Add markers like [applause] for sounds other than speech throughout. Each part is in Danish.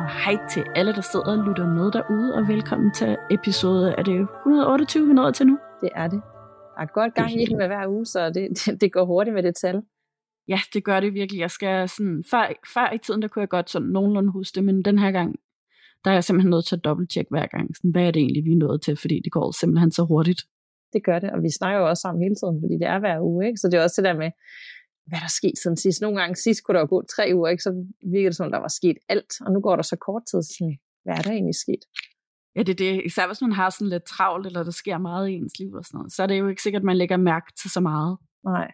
Og hej til alle, der sidder og lytter med derude, og velkommen til episode, er det 128, vi nåede til nu? Det er det. Der er godt gang i det med hver uge, så det, det, [laughs] det går hurtigt med det tal. Ja, det gør det virkelig. Jeg skal sådan, før, før i tiden, der kunne jeg godt sådan nogenlunde huske det, men den her gang, der er jeg simpelthen nødt til at dobbelttjekke hver gang, sådan, hvad er det egentlig, vi er nået til, fordi det går simpelthen så hurtigt. Det gør det, og vi snakker jo også sammen hele tiden, fordi det er hver uge, ikke? Så det er også det der med, hvad der er sket siden sidst. Nogle gange sidst kunne der jo gå tre uger, ikke? så virker det som, der var sket alt, og nu går der så kort tid, sådan, hvad er der egentlig sket? Ja, det er det. Især hvis man har sådan lidt travlt, eller der sker meget i ens liv og sådan noget, så er det jo ikke sikkert, at man lægger mærke til så meget. Nej.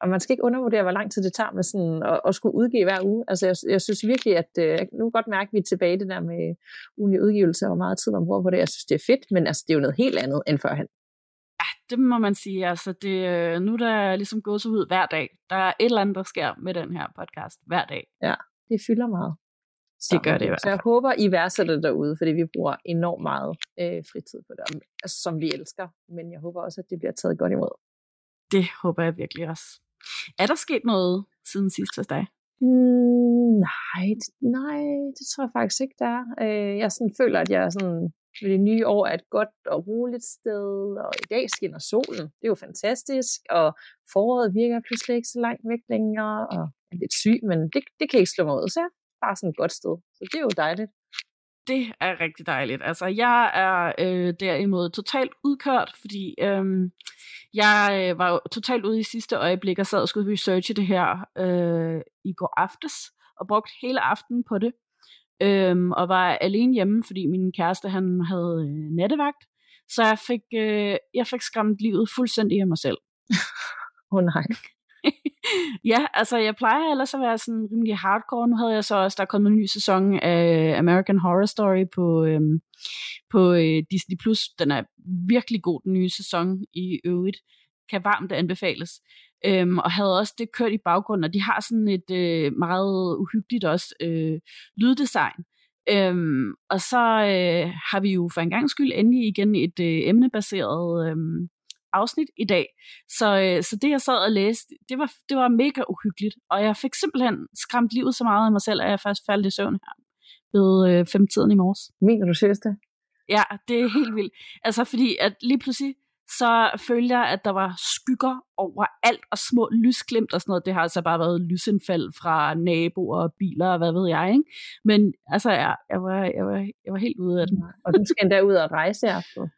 Og man skal ikke undervurdere, hvor lang tid det tager med sådan at, at skulle udgive hver uge. Altså, jeg, jeg synes virkelig, at øh, nu kan godt mærke, at vi er tilbage det der med ugenlige udgivelse, og meget tid man bruger på det. Jeg synes, det er fedt, men altså, det er jo noget helt andet end førhen. Ja, det må man sige. Altså, det, øh, nu er der ligesom gået så ud hver dag. Der er et eller andet, der sker med den her podcast hver dag. Ja, det fylder meget. Så, det gør det i hvert Så jeg håber, I værdsætter det derude, fordi vi bruger enormt meget øh, fritid på det, altså, som vi elsker. Men jeg håber også, at det bliver taget godt imod. Det håber jeg virkelig også. Er der sket noget siden sidst hos dig? Mm, nej, nej, det tror jeg faktisk ikke, der er. Øh, jeg sådan føler, at jeg er sådan, det nye år er et godt og roligt sted, og i dag skinner solen. Det er jo fantastisk, og foråret virker pludselig ikke så langt væk længere, og jeg er lidt syg, men det, det kan ikke slå mig ud, så jeg er bare sådan et godt sted. Så det er jo dejligt. Det er rigtig dejligt. Altså, jeg er øh, derimod totalt udkørt, fordi øh, jeg øh, var jo totalt ude i sidste øjeblik og sad og skulle researche det her øh, i går aftes, og brugte hele aftenen på det. Øhm, og var alene hjemme, fordi min kæreste han havde øh, nattevagt. Så jeg fik, øh, jeg fik skræmt livet fuldstændig af mig selv. [laughs] Åh oh, nej. [laughs] ja, altså jeg plejer ellers at være sådan rimelig hardcore. Nu havde jeg så også, der er kommet en ny sæson af American Horror Story på, øhm, på øh, Disney+. Plus. Den er virkelig god, den nye sæson i øvrigt. Kan varmt anbefales. Øhm, og havde også det kørt i baggrunden, og de har sådan et øh, meget uhyggeligt også øh, lyddesign. Øhm, og så øh, har vi jo for en gang skyld endelig igen et øh, emnebaseret øh, afsnit i dag. Så, øh, så det jeg sad og læste, det var, det var mega uhyggeligt, og jeg fik simpelthen skræmt livet så meget af mig selv, at jeg først faldt i søvn her ved øh, femtiden i morges. Mener du seriøst det? Ja, det er helt vildt. Altså fordi, at lige pludselig, så følte jeg, at der var skygger over alt, og små lysglimt og sådan noget. Det har altså bare været lysindfald fra naboer og biler og hvad ved jeg, ikke? Men altså, jeg, jeg, var, jeg, var, jeg var helt ude af den. Og du skal endda ud og rejse i aften.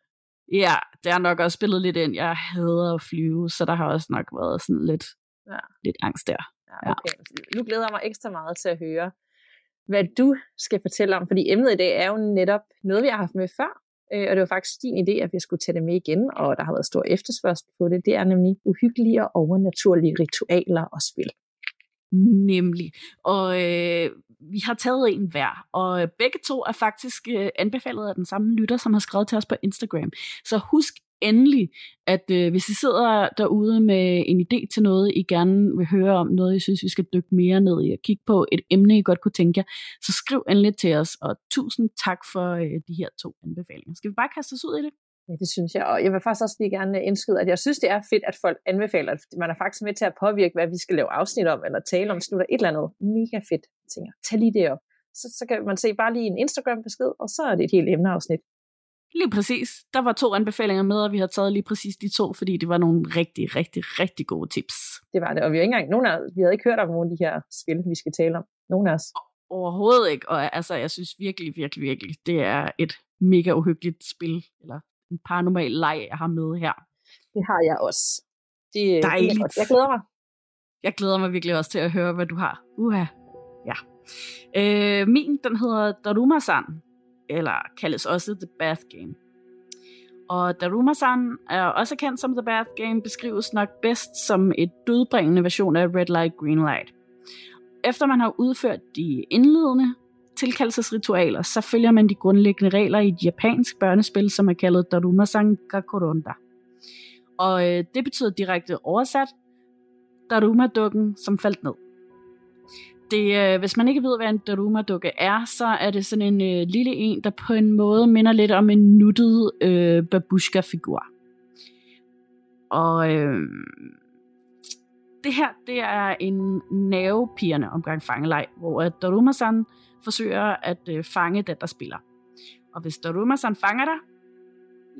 Ja, det har nok også spillet lidt ind. Jeg hader at flyve, så der har også nok været sådan lidt, ja. lidt angst der. Ja, okay. Ja. Nu glæder jeg mig ekstra meget til at høre, hvad du skal fortælle om, fordi emnet i dag er jo netop noget, vi har haft med før, øh, og det var faktisk din idé, at vi skulle tage det med igen, og der har været stor efterspørgsel på det. Det er nemlig uhyggelige og overnaturlige ritualer og spil. Nemlig. Og øh, vi har taget en hver, og begge to er faktisk øh, anbefalet af den samme lytter, som har skrevet til os på Instagram. Så husk endelig, at øh, hvis I sidder derude med en idé til noget, I gerne vil høre om, noget I synes, vi skal dykke mere ned i, og kigge på et emne, I godt kunne tænke jer, så skriv endelig til os, og tusind tak for øh, de her to anbefalinger. Skal vi bare kaste os ud i det? Ja, det synes jeg. Og jeg vil faktisk også lige gerne indskyde, at jeg synes, det er fedt, at folk anbefaler at Man er faktisk med til at påvirke, hvad vi skal lave afsnit om, eller tale om, slutter et eller andet mega fedt. Jeg tænker, tag lige det op. Så, så kan man se bare lige en Instagram-besked, og så er det et helt emneafsnit. Lige præcis. Der var to anbefalinger med, og vi har taget lige præcis de to, fordi det var nogle rigtig, rigtig, rigtig gode tips. Det var det, og vi har ikke engang, nogen af, vi havde ikke hørt om nogle af de her spil, vi skal tale om. Nogen af os. Overhovedet ikke, og altså, jeg synes virkelig, virkelig, virkelig, det er et mega uhyggeligt spil, eller en paranormal leg, jeg har med her. Det har jeg også. Det, Dejligt. Det er. Jeg glæder mig. Jeg glæder mig virkelig også til at høre, hvad du har. Uha. Ja. Øh, min, den hedder Daruma-san, eller kaldes også The Bath Game. Og Daruma-san er også kendt som The Bath Game, beskrives nok bedst som et dødbringende version af Red Light, Green Light. Efter man har udført de indledende tilkaldelsesritualer, så følger man de grundlæggende regler i et japansk børnespil, som er kaldet Daruma-san Gakoronda. Og øh, det betyder direkte oversat, Daruma-dukken, som faldt ned. Det, øh, hvis man ikke ved, hvad en Daruma-dukke er, så er det sådan en øh, lille en, der på en måde minder lidt om en nuttet øh, babushka-figur. Og øh, det her, det er en nervepirrende omgang fangeleg, hvor Daruma-san forsøger at øh, fange den, der spiller. Og hvis Daruma-san fanger dig,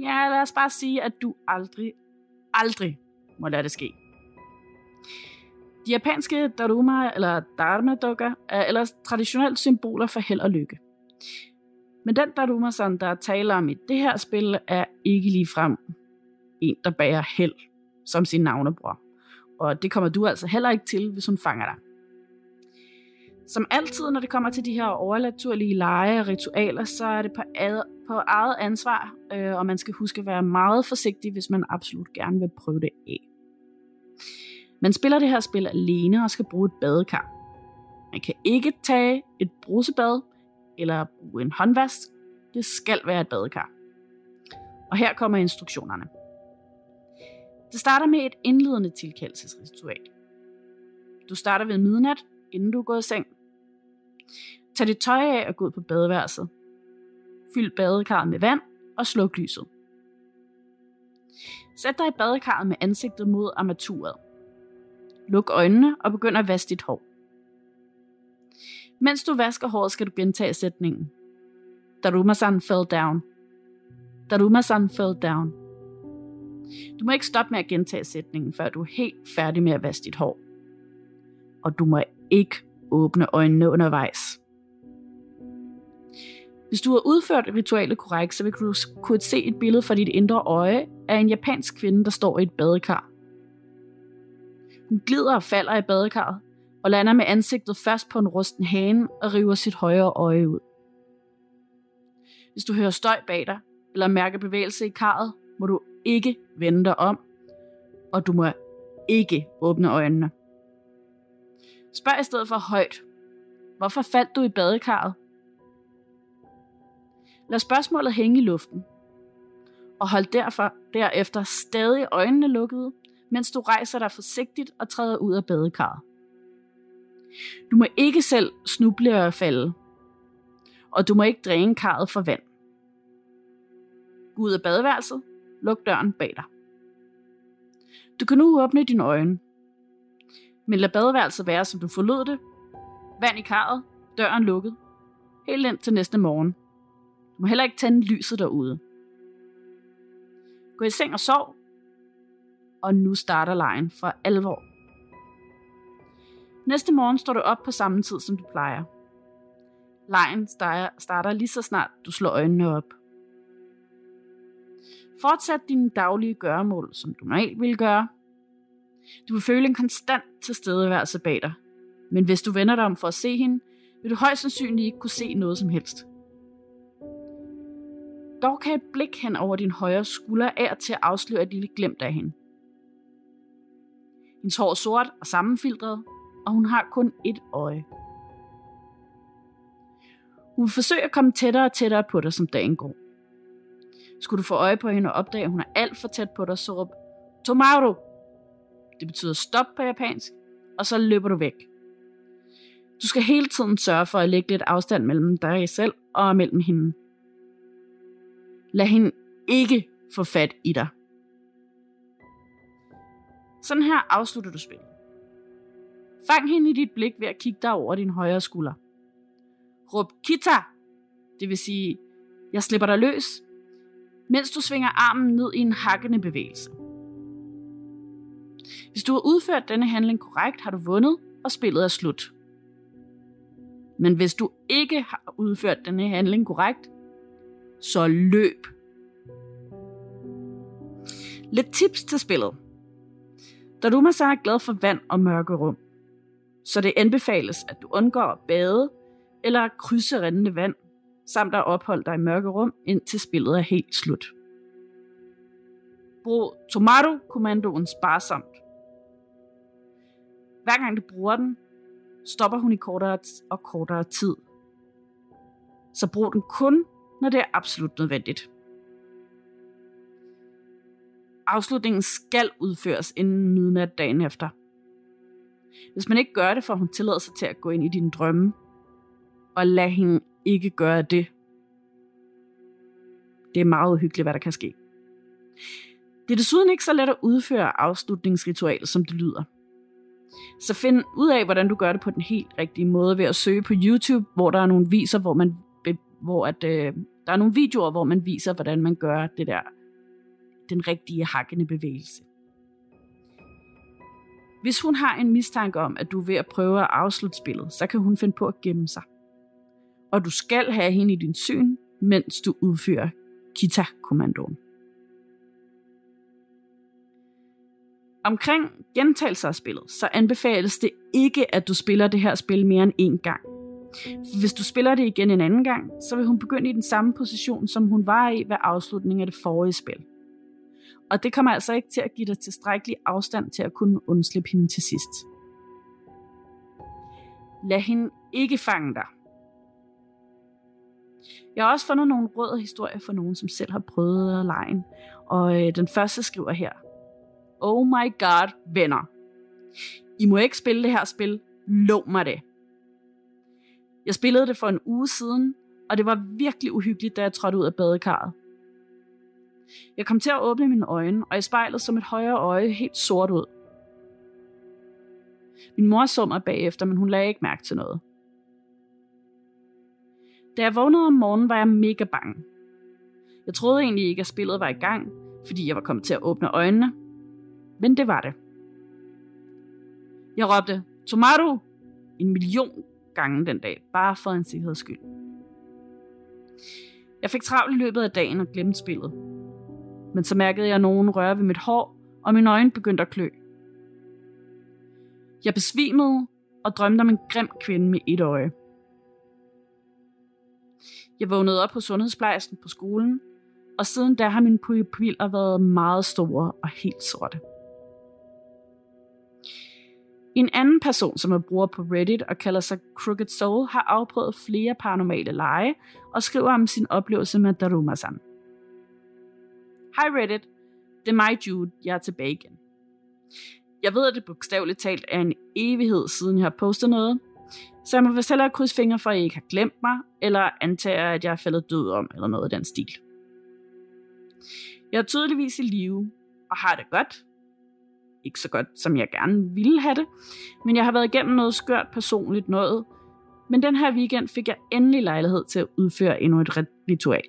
ja, lad os bare sige, at du aldrig, aldrig må lade det ske. De japanske Daruma eller Dharma-dukker er ellers traditionelt symboler for held og lykke. Men den Daruma-san, der taler om i det her spil, er ikke ligefrem en, der bærer held som sin navnebror. Og det kommer du altså heller ikke til, hvis hun fanger dig. Som altid, når det kommer til de her overnaturlige lege og ritualer, så er det på, ad, på eget ansvar, øh, og man skal huske at være meget forsigtig, hvis man absolut gerne vil prøve det af. Man spiller det her spil alene og skal bruge et badekar. Man kan ikke tage et brusebad eller bruge en håndvask. Det skal være et badekar. Og her kommer instruktionerne. Det starter med et indledende tilkaldelsesritual. Du starter ved midnat, inden du er gået i seng. Tag dit tøj af og gå ud på badeværelset. Fyld badekarret med vand og sluk lyset. Sæt dig i badekarret med ansigtet mod armaturet. Luk øjnene og begynd at vaske dit hår. Mens du vasker håret, skal du gentage sætningen. Daruma-san fell down. Daruma-san fell down. Du må ikke stoppe med at gentage sætningen, før du er helt færdig med at vaske dit hår. Og du må ikke åbne øjnene undervejs. Hvis du har udført ritualet korrekt, så vil du kunne se et billede fra dit indre øje af en japansk kvinde, der står i et badekar. Hun glider og falder i badekarret, og lander med ansigtet først på en rusten hane og river sit højre øje ud. Hvis du hører støj bag dig, eller mærker bevægelse i karret, må du ikke vende dig om, og du må ikke åbne øjnene. Spørg i stedet for højt. Hvorfor faldt du i badekarret? Lad spørgsmålet hænge i luften, og hold derfor derefter stadig øjnene lukkede, mens du rejser dig forsigtigt og træder ud af badekarret. Du må ikke selv snuble og falde, og du må ikke dræne karret for vand. Gå ud af badeværelset, luk døren bag dig. Du kan nu åbne dine øjne, men lad badeværelset være, som du forlod det. Vand i karret, døren lukket, helt ind til næste morgen. Du må heller ikke tænde lyset derude. Gå i seng og sov, og nu starter lejen for alvor. Næste morgen står du op på samme tid, som du plejer. Lejen starter lige så snart du slår øjnene op. Fortsæt dine daglige gøremål, som du normalt vil gøre. Du vil føle en konstant tilstedeværelse bag dig. Men hvis du vender dig om for at se hende, vil du højst sandsynligt ikke kunne se noget som helst. Dog kan et blik hen over din højre skulder af til at afsløre et lille glemt af hende. Hendes hår er sort og sammenfiltret, og hun har kun et øje. Hun forsøger at komme tættere og tættere på dig, som dagen går. Skulle du få øje på hende og opdage, at hun er alt for tæt på dig, så råb Tomato! Det betyder stop på japansk, og så løber du væk. Du skal hele tiden sørge for at lægge lidt afstand mellem dig selv og mellem hende. Lad hende ikke få fat i dig. Sådan her afslutter du spillet. Fang hende i dit blik ved at kigge dig over din højre skulder. Råb Kita, det vil sige, jeg slipper dig løs, mens du svinger armen ned i en hakkende bevægelse. Hvis du har udført denne handling korrekt, har du vundet, og spillet er slut. Men hvis du ikke har udført denne handling korrekt, så løb. Lidt tips til spillet. Daruma så er glad for vand og mørke rum, så det anbefales, at du undgår at bade eller krydse rindende vand, samt at opholde dig i mørke rum, indtil spillet er helt slut. Brug Tomato-kommandoen sparsomt. Hver gang du bruger den, stopper hun i kortere og kortere tid. Så brug den kun, når det er absolut nødvendigt. Afslutningen skal udføres inden midnat dagen efter. Hvis man ikke gør det, får hun tilladelse til at gå ind i dine drømme. Og lad hende ikke gøre det. Det er meget uhyggeligt, hvad der kan ske. Det er desuden ikke så let at udføre afslutningsritualet, som det lyder. Så find ud af, hvordan du gør det på den helt rigtige måde ved at søge på YouTube, hvor der er nogle viser, hvor man hvor at, øh, der er nogle videoer, hvor man viser, hvordan man gør det der, den rigtige hakkende bevægelse. Hvis hun har en mistanke om, at du er ved at prøve at afslutte spillet, så kan hun finde på at gemme sig. Og du skal have hende i din syn, mens du udfører Kita-kommandoen. Omkring gentagelser af spillet, så anbefales det ikke, at du spiller det her spil mere end én gang. Hvis du spiller det igen en anden gang, så vil hun begynde i den samme position, som hun var i ved afslutningen af det forrige spil. Og det kommer altså ikke til at give dig tilstrækkelig afstand til at kunne undslippe hende til sidst. Lad hende ikke fange dig. Jeg har også fundet nogle røde historier for nogen, som selv har prøvet lejen. Og øh, den første skriver her. Oh my god, venner. I må ikke spille det her spil. Lov mig det. Jeg spillede det for en uge siden, og det var virkelig uhyggeligt, da jeg trådte ud af badekarret. Jeg kom til at åbne mine øjne, og i spejlet som et højre øje helt sort ud. Min mor så mig bagefter, men hun lagde ikke mærke til noget. Da jeg vågnede om morgenen, var jeg mega bange. Jeg troede egentlig ikke, at spillet var i gang, fordi jeg var kommet til at åbne øjnene. Men det var det. Jeg råbte, Tomato! En million gange den dag, bare for en sikkerheds skyld. Jeg fik travlt i løbet af dagen og glemte spillet. Men så mærkede jeg nogen røre ved mit hår, og mine øjne begyndte at klø. Jeg besvimede og drømte om en grim kvinde med et øje. Jeg vågnede op på sundhedsplejersken på skolen, og siden da har mine pupiller været meget store og helt sorte. En anden person, som er bruger på Reddit og kalder sig Crooked Soul, har afprøvet flere paranormale lege og skriver om sin oplevelse med Daruma-san. Hej Reddit, det er mig Jude, jeg er tilbage igen. Jeg ved, at det bogstaveligt talt er en evighed, siden jeg har postet noget, så jeg må vist hellere krydse fingre for, at I ikke har glemt mig, eller antager, at jeg er faldet død om, eller noget af den stil. Jeg er tydeligvis i live, og har det godt, ikke så godt, som jeg gerne ville have det. Men jeg har været igennem noget skørt personligt noget. Men den her weekend fik jeg endelig lejlighed til at udføre endnu et ritual.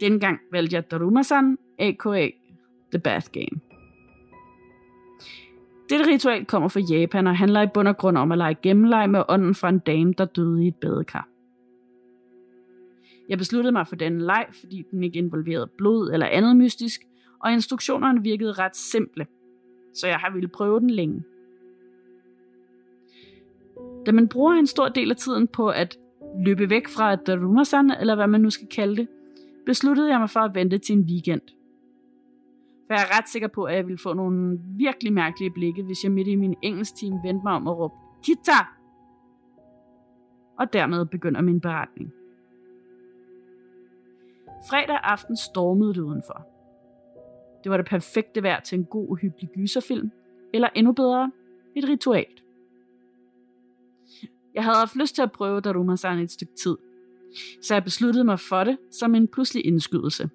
Denne gang valgte jeg Daruma-san, a.k.a. The Bath Game. Dette ritual kommer fra Japan og handler i bund og grund om at lege gennemleg med ånden fra en dame, der døde i et badekar. Jeg besluttede mig for denne leg, fordi den ikke involverede blod eller andet mystisk, og instruktionerne virkede ret simple, så jeg har ville prøve den længe. Da man bruger en stor del af tiden på at løbe væk fra Darumasan, eller hvad man nu skal kalde det, besluttede jeg mig for at vente til en weekend. For jeg er ret sikker på, at jeg ville få nogle virkelig mærkelige blikke, hvis jeg midt i min team vendte mig om og råbte Kita! Og dermed begynder min beretning. Fredag aften stormede det udenfor. Det var det perfekte vejr til en god, hyggelig gyserfilm, eller endnu bedre, et ritual. Jeg havde haft lyst til at prøve Daruma-san et stykke tid, så jeg besluttede mig for det som en pludselig indskydelse.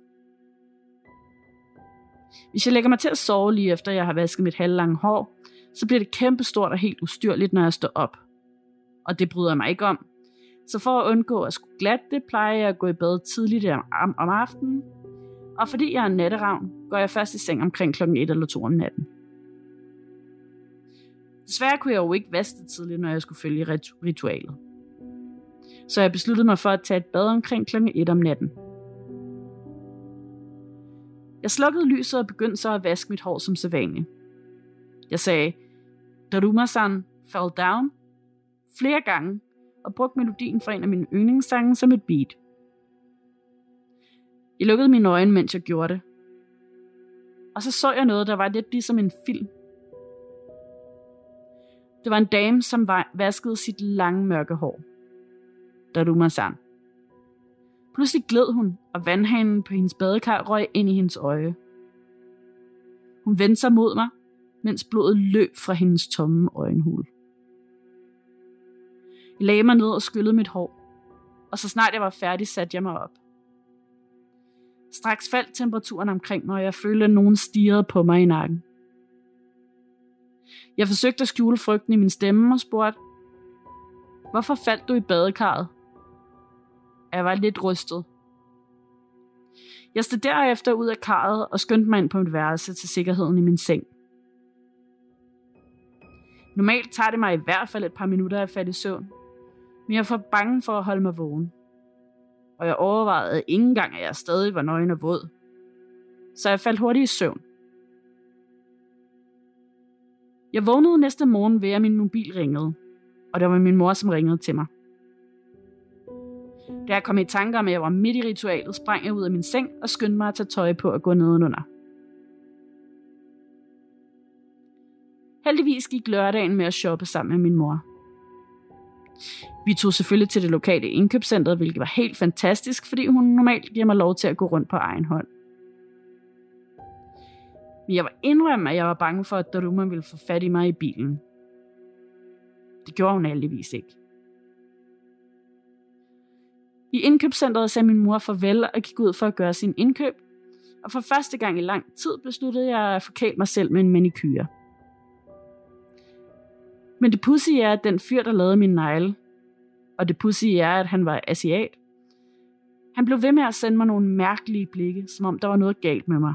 Hvis jeg lægger mig til at sove lige efter jeg har vasket mit halvlange hår, så bliver det kæmpestort og helt ustyrligt, når jeg står op. Og det bryder jeg mig ikke om. Så for at undgå at skulle glatte det, plejer jeg at gå i bad tidligt om, om aftenen og fordi jeg er en natteravn, går jeg først i seng omkring klokken 1 eller 2 om natten. Desværre kunne jeg jo ikke vaske tidligt, når jeg skulle følge ritualet. Så jeg besluttede mig for at tage et bad omkring kl. 1 om natten. Jeg slukkede lyset og begyndte så at vaske mit hår som sædvanligt. Jeg sagde, Daruma-san fell down flere gange og brugte melodien fra en af mine yndlingssange som et beat. Jeg lukkede mine øjne, mens jeg gjorde det. Og så så jeg noget, der var lidt ligesom en film. Det var en dame, som vaskede sit lange mørke hår. Daruma-san. Pludselig gled hun, og vandhanen på hendes badekar røg ind i hendes øje. Hun vendte sig mod mig, mens blodet løb fra hendes tomme øjenhul. Jeg lagde mig ned og skyllede mit hår, og så snart jeg var færdig, satte jeg mig op. Straks faldt temperaturen omkring mig, og jeg følte, at nogen stirrede på mig i nakken. Jeg forsøgte at skjule frygten i min stemme og spurgte, Hvorfor faldt du i badekarret? Jeg var lidt rystet. Jeg stod derefter ud af karret og skyndte mig ind på mit værelse til sikkerheden i min seng. Normalt tager det mig i hvert fald et par minutter at falde i søvn, men jeg var for bange for at holde mig vågen. Og jeg overvejede ikke engang, at jeg stadig var nøgen og våd. Så jeg faldt hurtigt i søvn. Jeg vågnede næste morgen ved, at min mobil ringede, og det var min mor, som ringede til mig. Da jeg kom i tanker om, at jeg var midt i ritualet, sprang jeg ud af min seng og skyndte mig at tage tøj på og gå nedenunder. Heldigvis gik lørdagen med at shoppe sammen med min mor. Vi tog selvfølgelig til det lokale indkøbscenter, hvilket var helt fantastisk, fordi hun normalt giver mig lov til at gå rundt på egen hånd. Men jeg var indrømme, at jeg var bange for, at Daruma ville få fat i mig i bilen. Det gjorde hun heldigvis ikke. I indkøbscenteret sagde min mor farvel og gik ud for at gøre sin indkøb, og for første gang i lang tid besluttede jeg at forkæle mig selv med en manikyre. Men det pussy er, at den fyr, der lavede min negle, og det pussy er, at han var asiat, han blev ved med at sende mig nogle mærkelige blikke, som om der var noget galt med mig.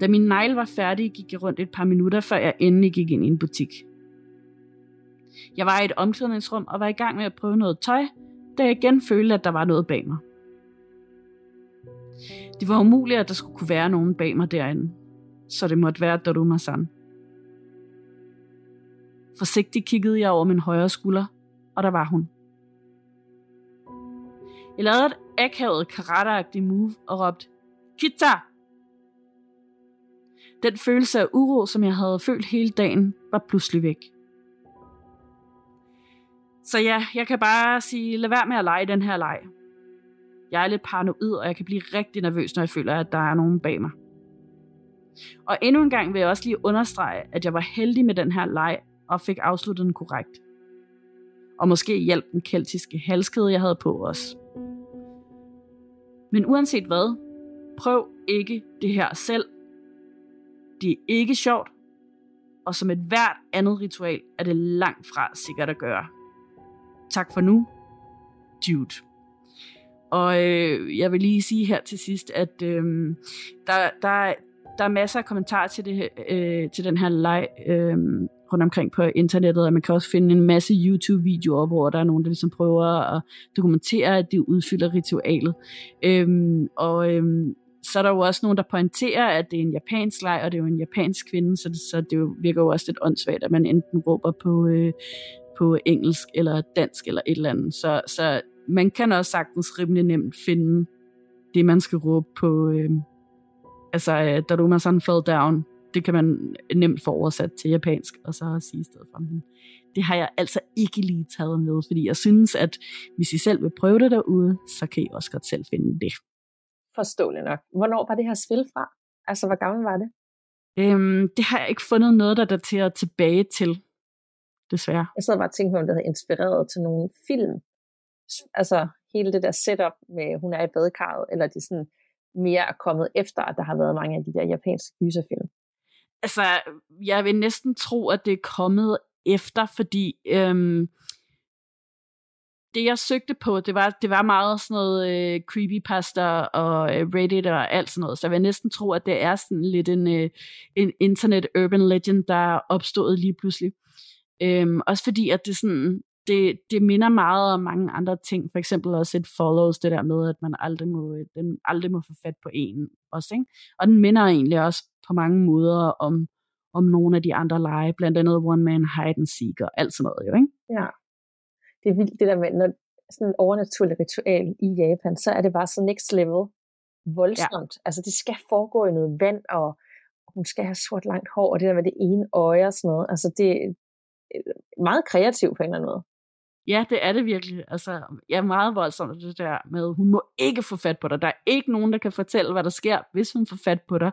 Da min negle var færdig, gik jeg rundt et par minutter, før jeg endelig gik ind i en butik. Jeg var i et omklædningsrum og var i gang med at prøve noget tøj, da jeg igen følte, at der var noget bag mig. Det var umuligt, at der skulle kunne være nogen bag mig derinde, så det måtte være Daruma-san. Forsigtigt kiggede jeg over min højre skulder, og der var hun. Jeg lavede et akavet karateagtigt move og råbte, Kita! Den følelse af uro, som jeg havde følt hele dagen, var pludselig væk. Så ja, jeg kan bare sige, lad være med at lege den her leg. Jeg er lidt paranoid, og jeg kan blive rigtig nervøs, når jeg føler, at der er nogen bag mig. Og endnu en gang vil jeg også lige understrege, at jeg var heldig med den her leg, og fik afsluttet den korrekt. Og måske hjalp den keltiske halskæde, jeg havde på os. Men uanset hvad, prøv ikke det her selv. Det er ikke sjovt, og som et hvert andet ritual er det langt fra sikkert at gøre. Tak for nu, Jude. Og øh, jeg vil lige sige her til sidst, at øh, der, der, der er masser af kommentarer til, det, øh, til den her leg øh, rundt omkring på internettet, og man kan også finde en masse YouTube-videoer, hvor der er nogen, der ligesom prøver at dokumentere, at de udfylder ritualet. Øh, og øh, så er der jo også nogen, der pointerer, at det er en japansk leg, og det er jo en japansk kvinde, så det, så det jo virker jo også lidt åndssvagt, at man enten råber på, øh, på engelsk eller dansk eller et eller andet. Så, så man kan også sagtens rimelig nemt finde det, man skal råbe på. Øh, altså, øh, Daruma-san fell down. Det kan man nemt få oversat til japansk, og så sige i stedet for. Men det har jeg altså ikke lige taget med, fordi jeg synes, at hvis I selv vil prøve det derude, så kan I også godt selv finde det. Forståeligt nok. Hvornår var det her spil fra? Altså, hvor gammel var det? Øhm, det har jeg ikke fundet noget, der daterer tilbage til desværre. Jeg sad bare og tænkte på, om det havde inspireret til nogle film. Altså hele det der setup med, hun er i badekarret, eller det sådan mere er kommet efter, at der har været mange af de der japanske gyserfilm. Altså, jeg vil næsten tro, at det er kommet efter, fordi øhm, det jeg søgte på, det var, det var meget sådan noget øh, creepypasta og øh, Reddit og alt sådan noget, så jeg vil næsten tro, at det er sådan lidt en, øh, en internet urban legend, der er opstået lige pludselig. Øhm, også fordi, at det sådan, det, det minder meget om mange andre ting. For eksempel også et follows, det der med, at man aldrig må, den aldrig må få fat på en også. Ikke? Og den minder egentlig også på mange måder om, om nogle af de andre lege, blandt andet One Man Hide and Seek og alt sådan noget. Jo, ikke? Ja, det er vildt det der med, når sådan en overnaturlig ritual i Japan, så er det bare så next level voldsomt. Ja. Altså det skal foregå i noget vand, og hun skal have sort langt hår, og det der med det ene øje og sådan noget. Altså det, meget kreativ på en eller anden måde. Ja, det er det virkelig. Altså, jeg er meget voldsomt det der med, hun må ikke få fat på dig. Der er ikke nogen, der kan fortælle, hvad der sker, hvis hun får fat på dig.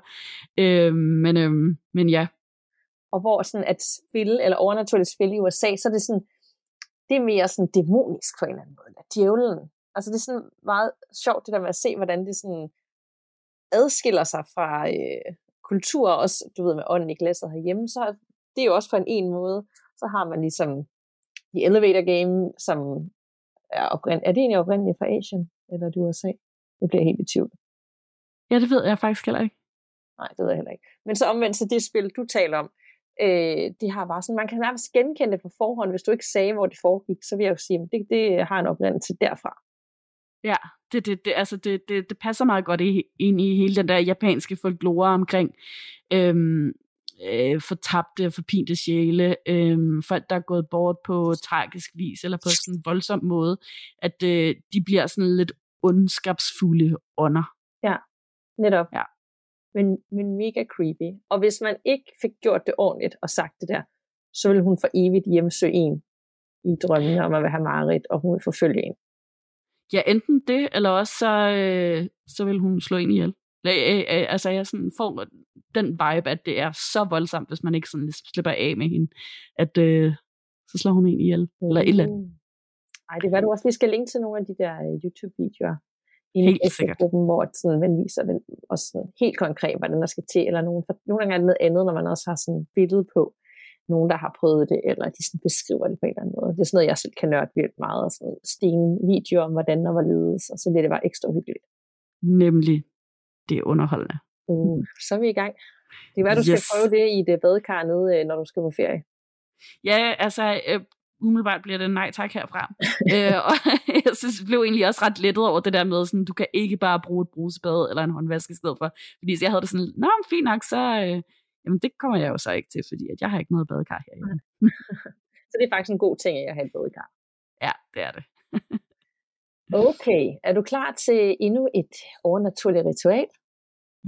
Øh, men, øh, men ja. Og hvor sådan at spille, eller overnaturligt spil i USA, så er det sådan, det er mere sådan dæmonisk på en eller anden måde. Eller djævlen. Altså det er sådan meget sjovt det der med at se, hvordan det sådan adskiller sig fra øh, kultur, også du ved med ånden i glasset herhjemme, så det er jo også på en en måde. Så har man ligesom The Elevator Game, som er, oprind- er det egentlig oprindeligt fra Asien, eller du USA? Nu bliver helt i tvivl. Ja, det ved jeg faktisk heller ikke. Nej, det ved jeg heller ikke. Men så omvendt, så det spil, du taler om, øh, det har bare sådan, man kan nærmest genkende det på forhånd. Hvis du ikke sagde, hvor det foregik, så vil jeg jo sige, at det, det har en oprindelse derfra. Ja, det, det, det, altså det, det, det passer meget godt ind i hele den der japanske folklore omkring øhm, øh, fortabte og forpinte sjæle, øh, folk, der er gået bort på tragisk vis, eller på sådan en voldsom måde, at øh, de bliver sådan lidt ondskabsfulde ånder. Ja, netop. Ja. Men, men mega creepy. Og hvis man ikke fik gjort det ordentligt og sagt det der, så vil hun for evigt hjemsøge en i drømmene om at være mareridt, og hun vil forfølge en. Ja, enten det, eller også så, øh, så vil hun slå en ihjel. Øh, øh, altså jeg sådan får den vibe, at det er så voldsomt, hvis man ikke sådan slipper af med hende, at øh, så slår hun en ihjel, mm. eller et eller andet. Ej, det var du også, vi skal linke til nogle af de der uh, YouTube-videoer. Helt sikkert. Gruppen, hvor sådan, man viser den, også sådan, helt konkret, hvordan der skal til, eller nogen, for nogle gange er det noget andet, når man også har sådan et billede på, nogen, der har prøvet det, eller de sådan beskriver det på en eller anden måde. Det er sådan noget, jeg selv kan nørde vildt meget, og sådan stene videoer om, hvordan der var ledes, og så bliver det bare ekstra hyggeligt. Nemlig det er underholdende. Uh, så er vi i gang. Det er hvad du yes. skal prøve det i det badekar nede, øh, når du skal på ferie. Ja, altså, øh, umiddelbart bliver det nej tak herfra. [laughs] øh, og jeg synes, jeg blev egentlig også ret lettet over det der med, sådan, du kan ikke bare bruge et brusebad eller en håndvask i stedet for. Fordi så jeg havde det sådan, nå, fint nok, så... Øh, jamen, det kommer jeg jo så ikke til, fordi at jeg har ikke noget badekar her. [laughs] så det er faktisk en god ting, at jeg har et badekar. Ja, det er det. [laughs] okay, er du klar til endnu et overnaturligt ritual?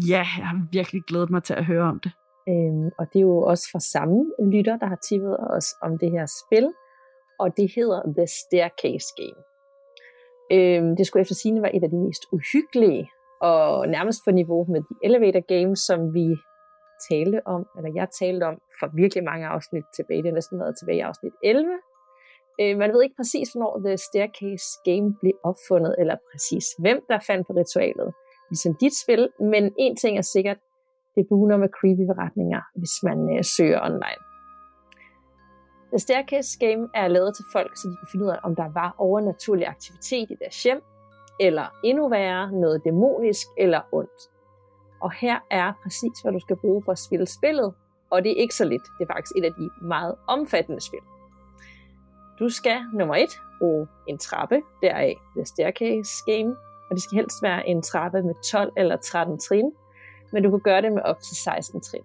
Ja, jeg har virkelig glædet mig til at høre om det. Øhm, og det er jo også fra samme lytter, der har tippet os om det her spil, og det hedder The Staircase Game. Øhm, det skulle efter sigende være et af de mest uhyggelige, og nærmest på niveau med The Elevator Game, som vi talte om, eller jeg talte om for virkelig mange afsnit tilbage. Det har næsten været tilbage i afsnit 11. Øh, man ved ikke præcis, hvornår The Staircase Game blev opfundet, eller præcis hvem der fandt på ritualet ligesom dit spil, men en ting er sikkert, det buner med creepy beretninger, hvis man øh, søger online. The Staircase Game er lavet til folk, så de kan finde ud af, om der var overnaturlig aktivitet i deres hjem, eller endnu værre, noget dæmonisk eller ondt. Og her er præcis, hvad du skal bruge for at spille spillet, og det er ikke så lidt. Det er faktisk et af de meget omfattende spil. Du skal nummer et bruge en trappe, deraf The Staircase Game, og det skal helst være en trappe med 12 eller 13 trin, men du kan gøre det med op til 16 trin.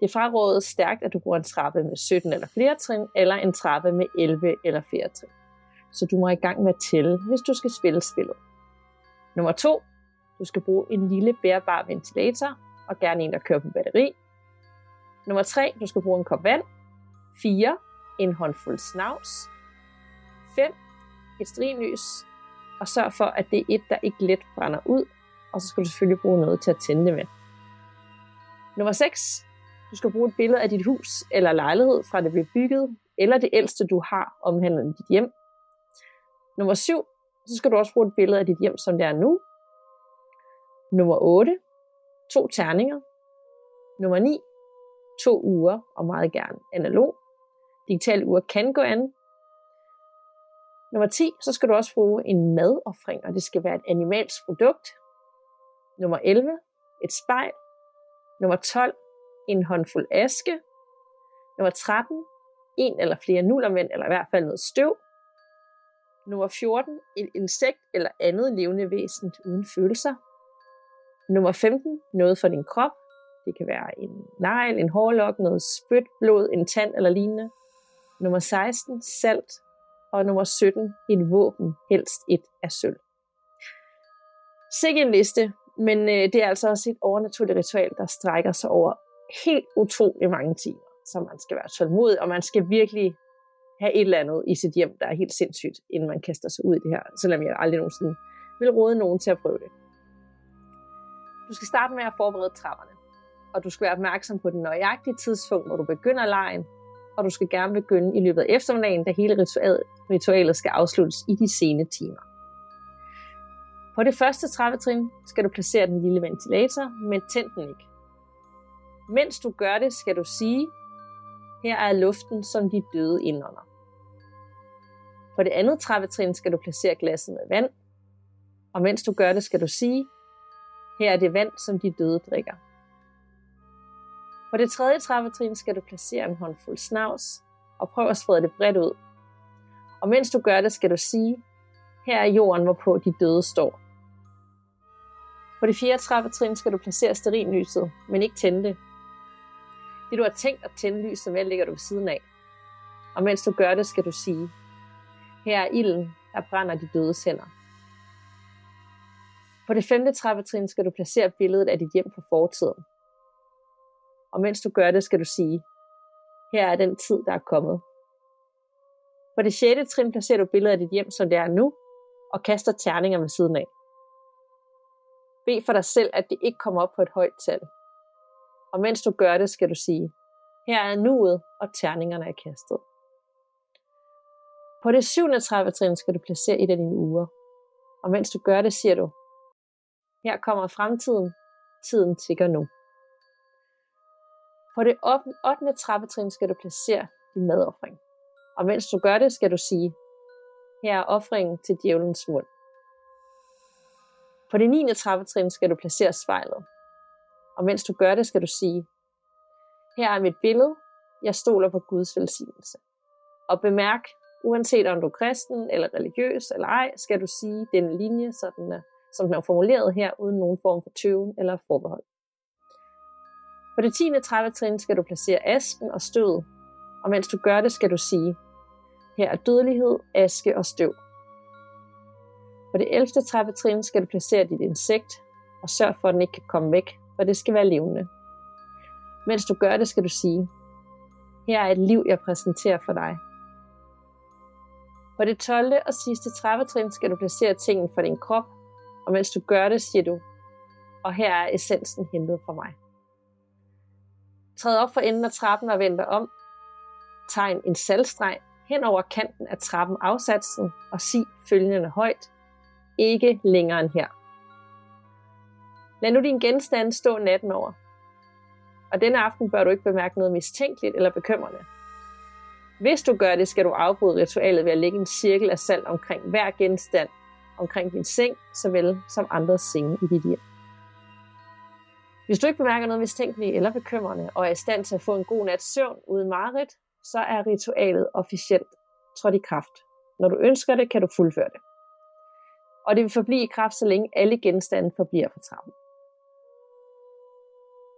Det er frarådet stærkt, at du bruger en trappe med 17 eller flere trin, eller en trappe med 11 eller flere trin. Så du må i gang med at tælle, hvis du skal spille spillet. Nummer 2. Du skal bruge en lille bærbar ventilator, og gerne en, der kører på batteri. Nummer 3. Du skal bruge en kop vand. 4. En håndfuld snavs. 5. Et strinlys og sørg for, at det er et, der ikke let brænder ud, og så skal du selvfølgelig bruge noget til at tænde det med. Nummer 6. Du skal bruge et billede af dit hus eller lejlighed fra det blev bygget, eller det ældste du har omhandlende dit hjem. Nummer 7. Så skal du også bruge et billede af dit hjem, som det er nu. Nummer 8. To terninger. Nummer 9. To uger, og meget gerne analog. Digitale ur kan gå an, Nummer 10, så skal du også bruge en madoffring, og det skal være et animalsk produkt. Nummer 11, et spejl. Nummer 12, en håndfuld aske. Nummer 13, en eller flere nullermænd, eller i hvert fald noget støv. Nummer 14, et insekt eller andet levende væsen uden følelser. Nummer 15, noget for din krop. Det kan være en negl, en hårlok, noget spyt, blod, en tand eller lignende. Nummer 16, salt, og nummer 17 et våben, helst et af sølv. Sikke en liste, men øh, det er altså også et overnaturligt ritual, der strækker sig over helt utrolig mange timer, så man skal være tålmodig, og man skal virkelig have et eller andet i sit hjem, der er helt sindssygt, inden man kaster sig ud i det her, selvom jeg aldrig nogensinde vil råde nogen til at prøve det. Du skal starte med at forberede trapperne, og du skal være opmærksom på den nøjagtige tidspunkt, hvor du begynder lejen, og du skal gerne begynde i løbet af eftermiddagen, da hele ritualet skal afsluttes i de sene timer. På det første trappetrin skal du placere den lille ventilator, men tænd den ikke. Mens du gør det, skal du sige, her er luften, som de døde indånder. På det andet trappetrin skal du placere glasset med vand, og mens du gør det, skal du sige, her er det vand, som de døde drikker. På det tredje trappetrin skal du placere en håndfuld snavs, og prøv at sprede det bredt ud. Og mens du gør det, skal du sige, her er jorden, hvorpå de døde står. På det fjerde trappetrin skal du placere sterinlyset, men ikke tænde det. Det du har tænkt at tænde lyset med, ligger du ved siden af. Og mens du gør det, skal du sige, her er ilden, der brænder de dødes hænder. På det femte trappetrin skal du placere billedet af dit hjem fra fortiden. Og mens du gør det, skal du sige, her er den tid, der er kommet. På det sjette trin placerer du billedet af dit hjem, som det er nu, og kaster terninger ved siden af. Bed for dig selv, at det ikke kommer op på et højt tal. Og mens du gør det, skal du sige, her er nuet, og terningerne er kastet. På det 37. trin skal du placere et af dine uger. Og mens du gør det, siger du, her kommer fremtiden, tiden tigger nu. På det 8. trappetrin skal du placere din madoffring. Og mens du gør det, skal du sige, her er offringen til djævelens mund. På det 9. trappetrin skal du placere spejlet. Og mens du gør det, skal du sige, her er mit billede, jeg stoler på Guds velsignelse. Og bemærk, uanset om du er kristen eller religiøs eller ej, skal du sige den linje, sådan, som den er formuleret her, uden nogen form for tøven eller forbehold. På det 10. trappetrin skal du placere asken og støvet, og mens du gør det, skal du sige, her er dødelighed, aske og støv. På det 11. trappetrin skal du placere dit insekt, og sørg for, at den ikke kan komme væk, for det skal være levende. Mens du gør det, skal du sige, her er et liv, jeg præsenterer for dig. På det 12. og sidste trappetrin skal du placere tingene for din krop, og mens du gør det, siger du, og her er essensen hentet fra mig. Træd op for enden af trappen og vend om. Tegn en salgstreg hen over kanten af trappen afsatsen og sig følgende højt. Ikke længere end her. Lad nu din genstand stå natten over. Og denne aften bør du ikke bemærke noget mistænkeligt eller bekymrende. Hvis du gør det, skal du afbryde ritualet ved at lægge en cirkel af salt omkring hver genstand, omkring din seng, såvel som andres senge i dit hjem. Hvis du ikke bemærker noget mistænkeligt eller bekymrende, og er i stand til at få en god nats søvn uden mareridt, så er ritualet officielt trådt i kraft. Når du ønsker det, kan du fuldføre det. Og det vil forblive i kraft, så længe alle genstande forbliver på trappen.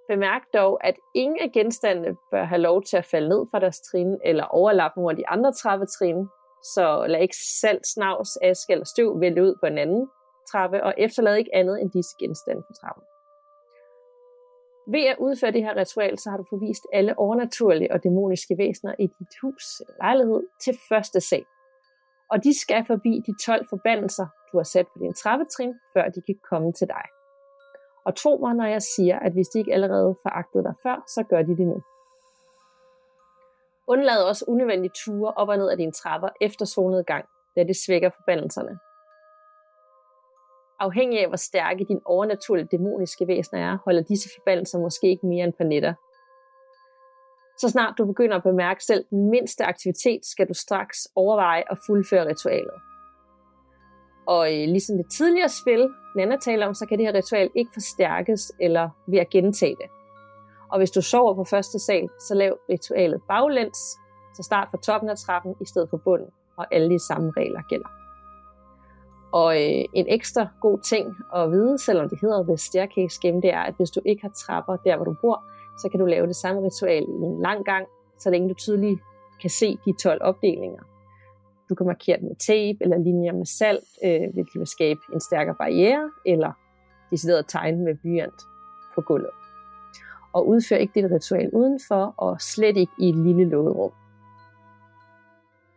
Bemærk dog, at ingen af genstandene bør have lov til at falde ned fra deres trin eller overlappe nogle af de andre trappetrin, så lad ikke salt, snavs, aske eller støv vælge ud på en anden trappe, og efterlad ikke andet end disse genstande på trappen. Ved at udføre det her ritual, så har du forvist alle overnaturlige og dæmoniske væsener i dit hus eller lejlighed til første sal. Og de skal forbi de 12 forbandelser, du har sat på din trappetrin, før de kan komme til dig. Og tro mig, når jeg siger, at hvis de ikke allerede foragtede dig før, så gør de det nu. Undlad også unødvendige ture op og ned af dine trapper efter solnedgang, da det svækker forbandelserne. Afhængig af, hvor stærke dine overnaturlige dæmoniske væsener er, holder disse forbandelser måske ikke mere end par netter. Så snart du begynder at bemærke selv den mindste aktivitet, skal du straks overveje at fuldføre ritualet. Og øh, ligesom det tidligere spil, Nana taler om, så kan det her ritual ikke forstærkes eller ved at gentage det. Og hvis du sover på første sal, så lav ritualet baglæns, så start fra toppen af trappen i stedet for bunden, og alle de samme regler gælder. Og øh, en ekstra god ting at vide, selvom det hedder The Staircase Game, det er, at hvis du ikke har trapper der, hvor du bor, så kan du lave det samme ritual i en lang gang, så længe du tydeligt kan se de 12 opdelinger. Du kan markere det med tape eller linjer med salt, øh, hvilket vil skabe en stærkere barriere, eller decideret tegne med blyant på gulvet. Og udfør ikke dit ritual udenfor, og slet ikke i et lille lukket rum.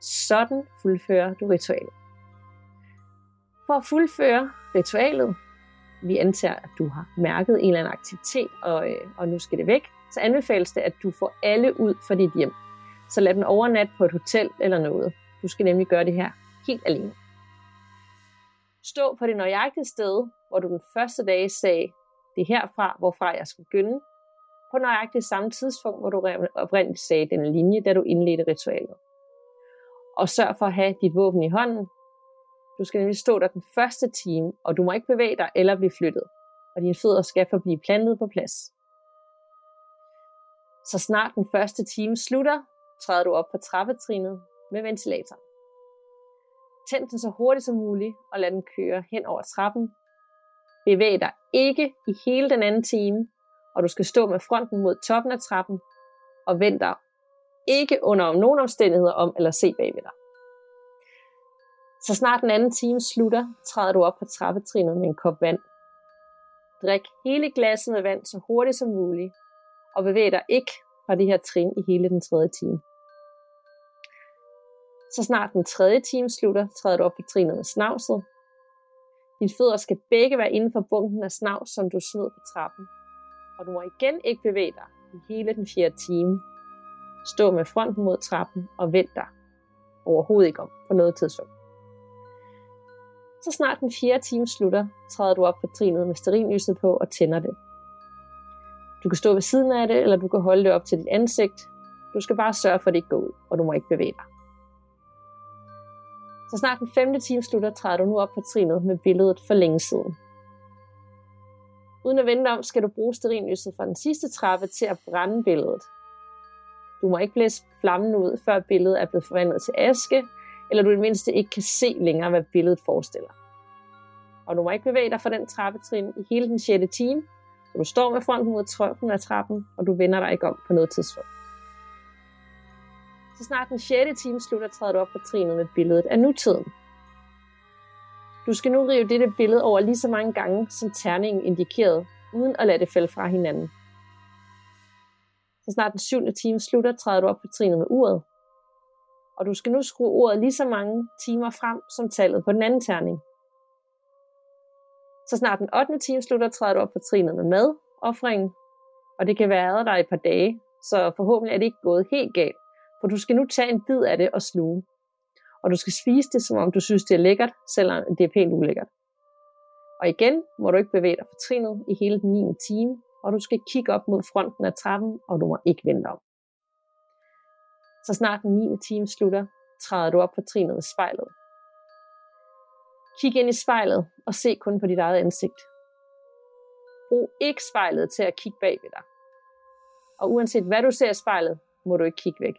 Sådan fuldfører du ritualet. For at fuldføre ritualet, vi antager, at du har mærket en eller anden aktivitet, og, øh, og nu skal det væk, så anbefales det, at du får alle ud fra dit hjem. Så lad den overnatte på et hotel eller noget. Du skal nemlig gøre det her helt alene. Stå på det nøjagtige sted, hvor du den første dag sagde, det er herfra, hvorfra jeg skal begynde, på nøjagtigt samme tidspunkt, hvor du oprindeligt sagde den linje, da du indledte ritualet. Og sørg for at have dit våben i hånden. Du skal nemlig stå der den første time, og du må ikke bevæge dig eller blive flyttet. Og dine fødder skal forblive plantet på plads. Så snart den første time slutter, træder du op på trappetrinet med ventilator. Tænd den så hurtigt som muligt og lad den køre hen over trappen. Bevæg dig ikke i hele den anden time, og du skal stå med fronten mod toppen af trappen og vend dig ikke under om nogen omstændigheder om eller se bagved dig. Så snart den anden time slutter, træder du op på trappetrinet med en kop vand. Drik hele glasset med vand så hurtigt som muligt, og bevæg dig ikke fra de her trin i hele den tredje time. Så snart den tredje time slutter, træder du op på trinet med snavset. Dine fødder skal begge være inden for bunken af snavs, som du smed på trappen. Og du må igen ikke bevæge dig i hele den fjerde time. Stå med fronten mod trappen og vent dig overhovedet ikke om på noget tidspunkt. Så snart den fjerde time slutter, træder du op på trinet med sterinlyset på og tænder det. Du kan stå ved siden af det, eller du kan holde det op til dit ansigt. Du skal bare sørge for, at det ikke går ud, og du må ikke bevæge dig. Så snart den femte time slutter, træder du nu op på trinet med billedet for længe siden. Uden at vente om, skal du bruge sterinlyset fra den sidste trappe til at brænde billedet. Du må ikke blæse flammen ud, før billedet er blevet forvandlet til aske, eller du i det mindste ikke kan se længere, hvad billedet forestiller. Og du må ikke bevæge dig fra den trappetrin i hele den 6. time, så du står med fronten mod trøkken af trappen, og du vender dig ikke om på noget tidspunkt. Så snart den 6. time slutter, træder du op på trinet med billedet af nutiden. Du skal nu rive dette billede over lige så mange gange, som terningen indikerede, uden at lade det falde fra hinanden. Så snart den 7. time slutter, træder du op på trinet med uret. Og du skal nu skrue ordet lige så mange timer frem, som tallet på den anden terning. Så snart den 8. time slutter, træder du op på trinet med mad, offringen, og det kan være der i et par dage, så forhåbentlig er det ikke gået helt galt, for du skal nu tage en bid af det og sluge. Og du skal spise det, som om du synes, det er lækkert, selvom det er pænt ulækkert. Og igen må du ikke bevæge dig på trinet i hele den 9. time, og du skal kigge op mod fronten af trappen, og du må ikke vente om. Så snart den 9. time slutter, træder du op på trinet ved spejlet. Kig ind i spejlet og se kun på dit eget ansigt. Brug ikke spejlet til at kigge bag ved dig. Og uanset hvad du ser i spejlet, må du ikke kigge væk.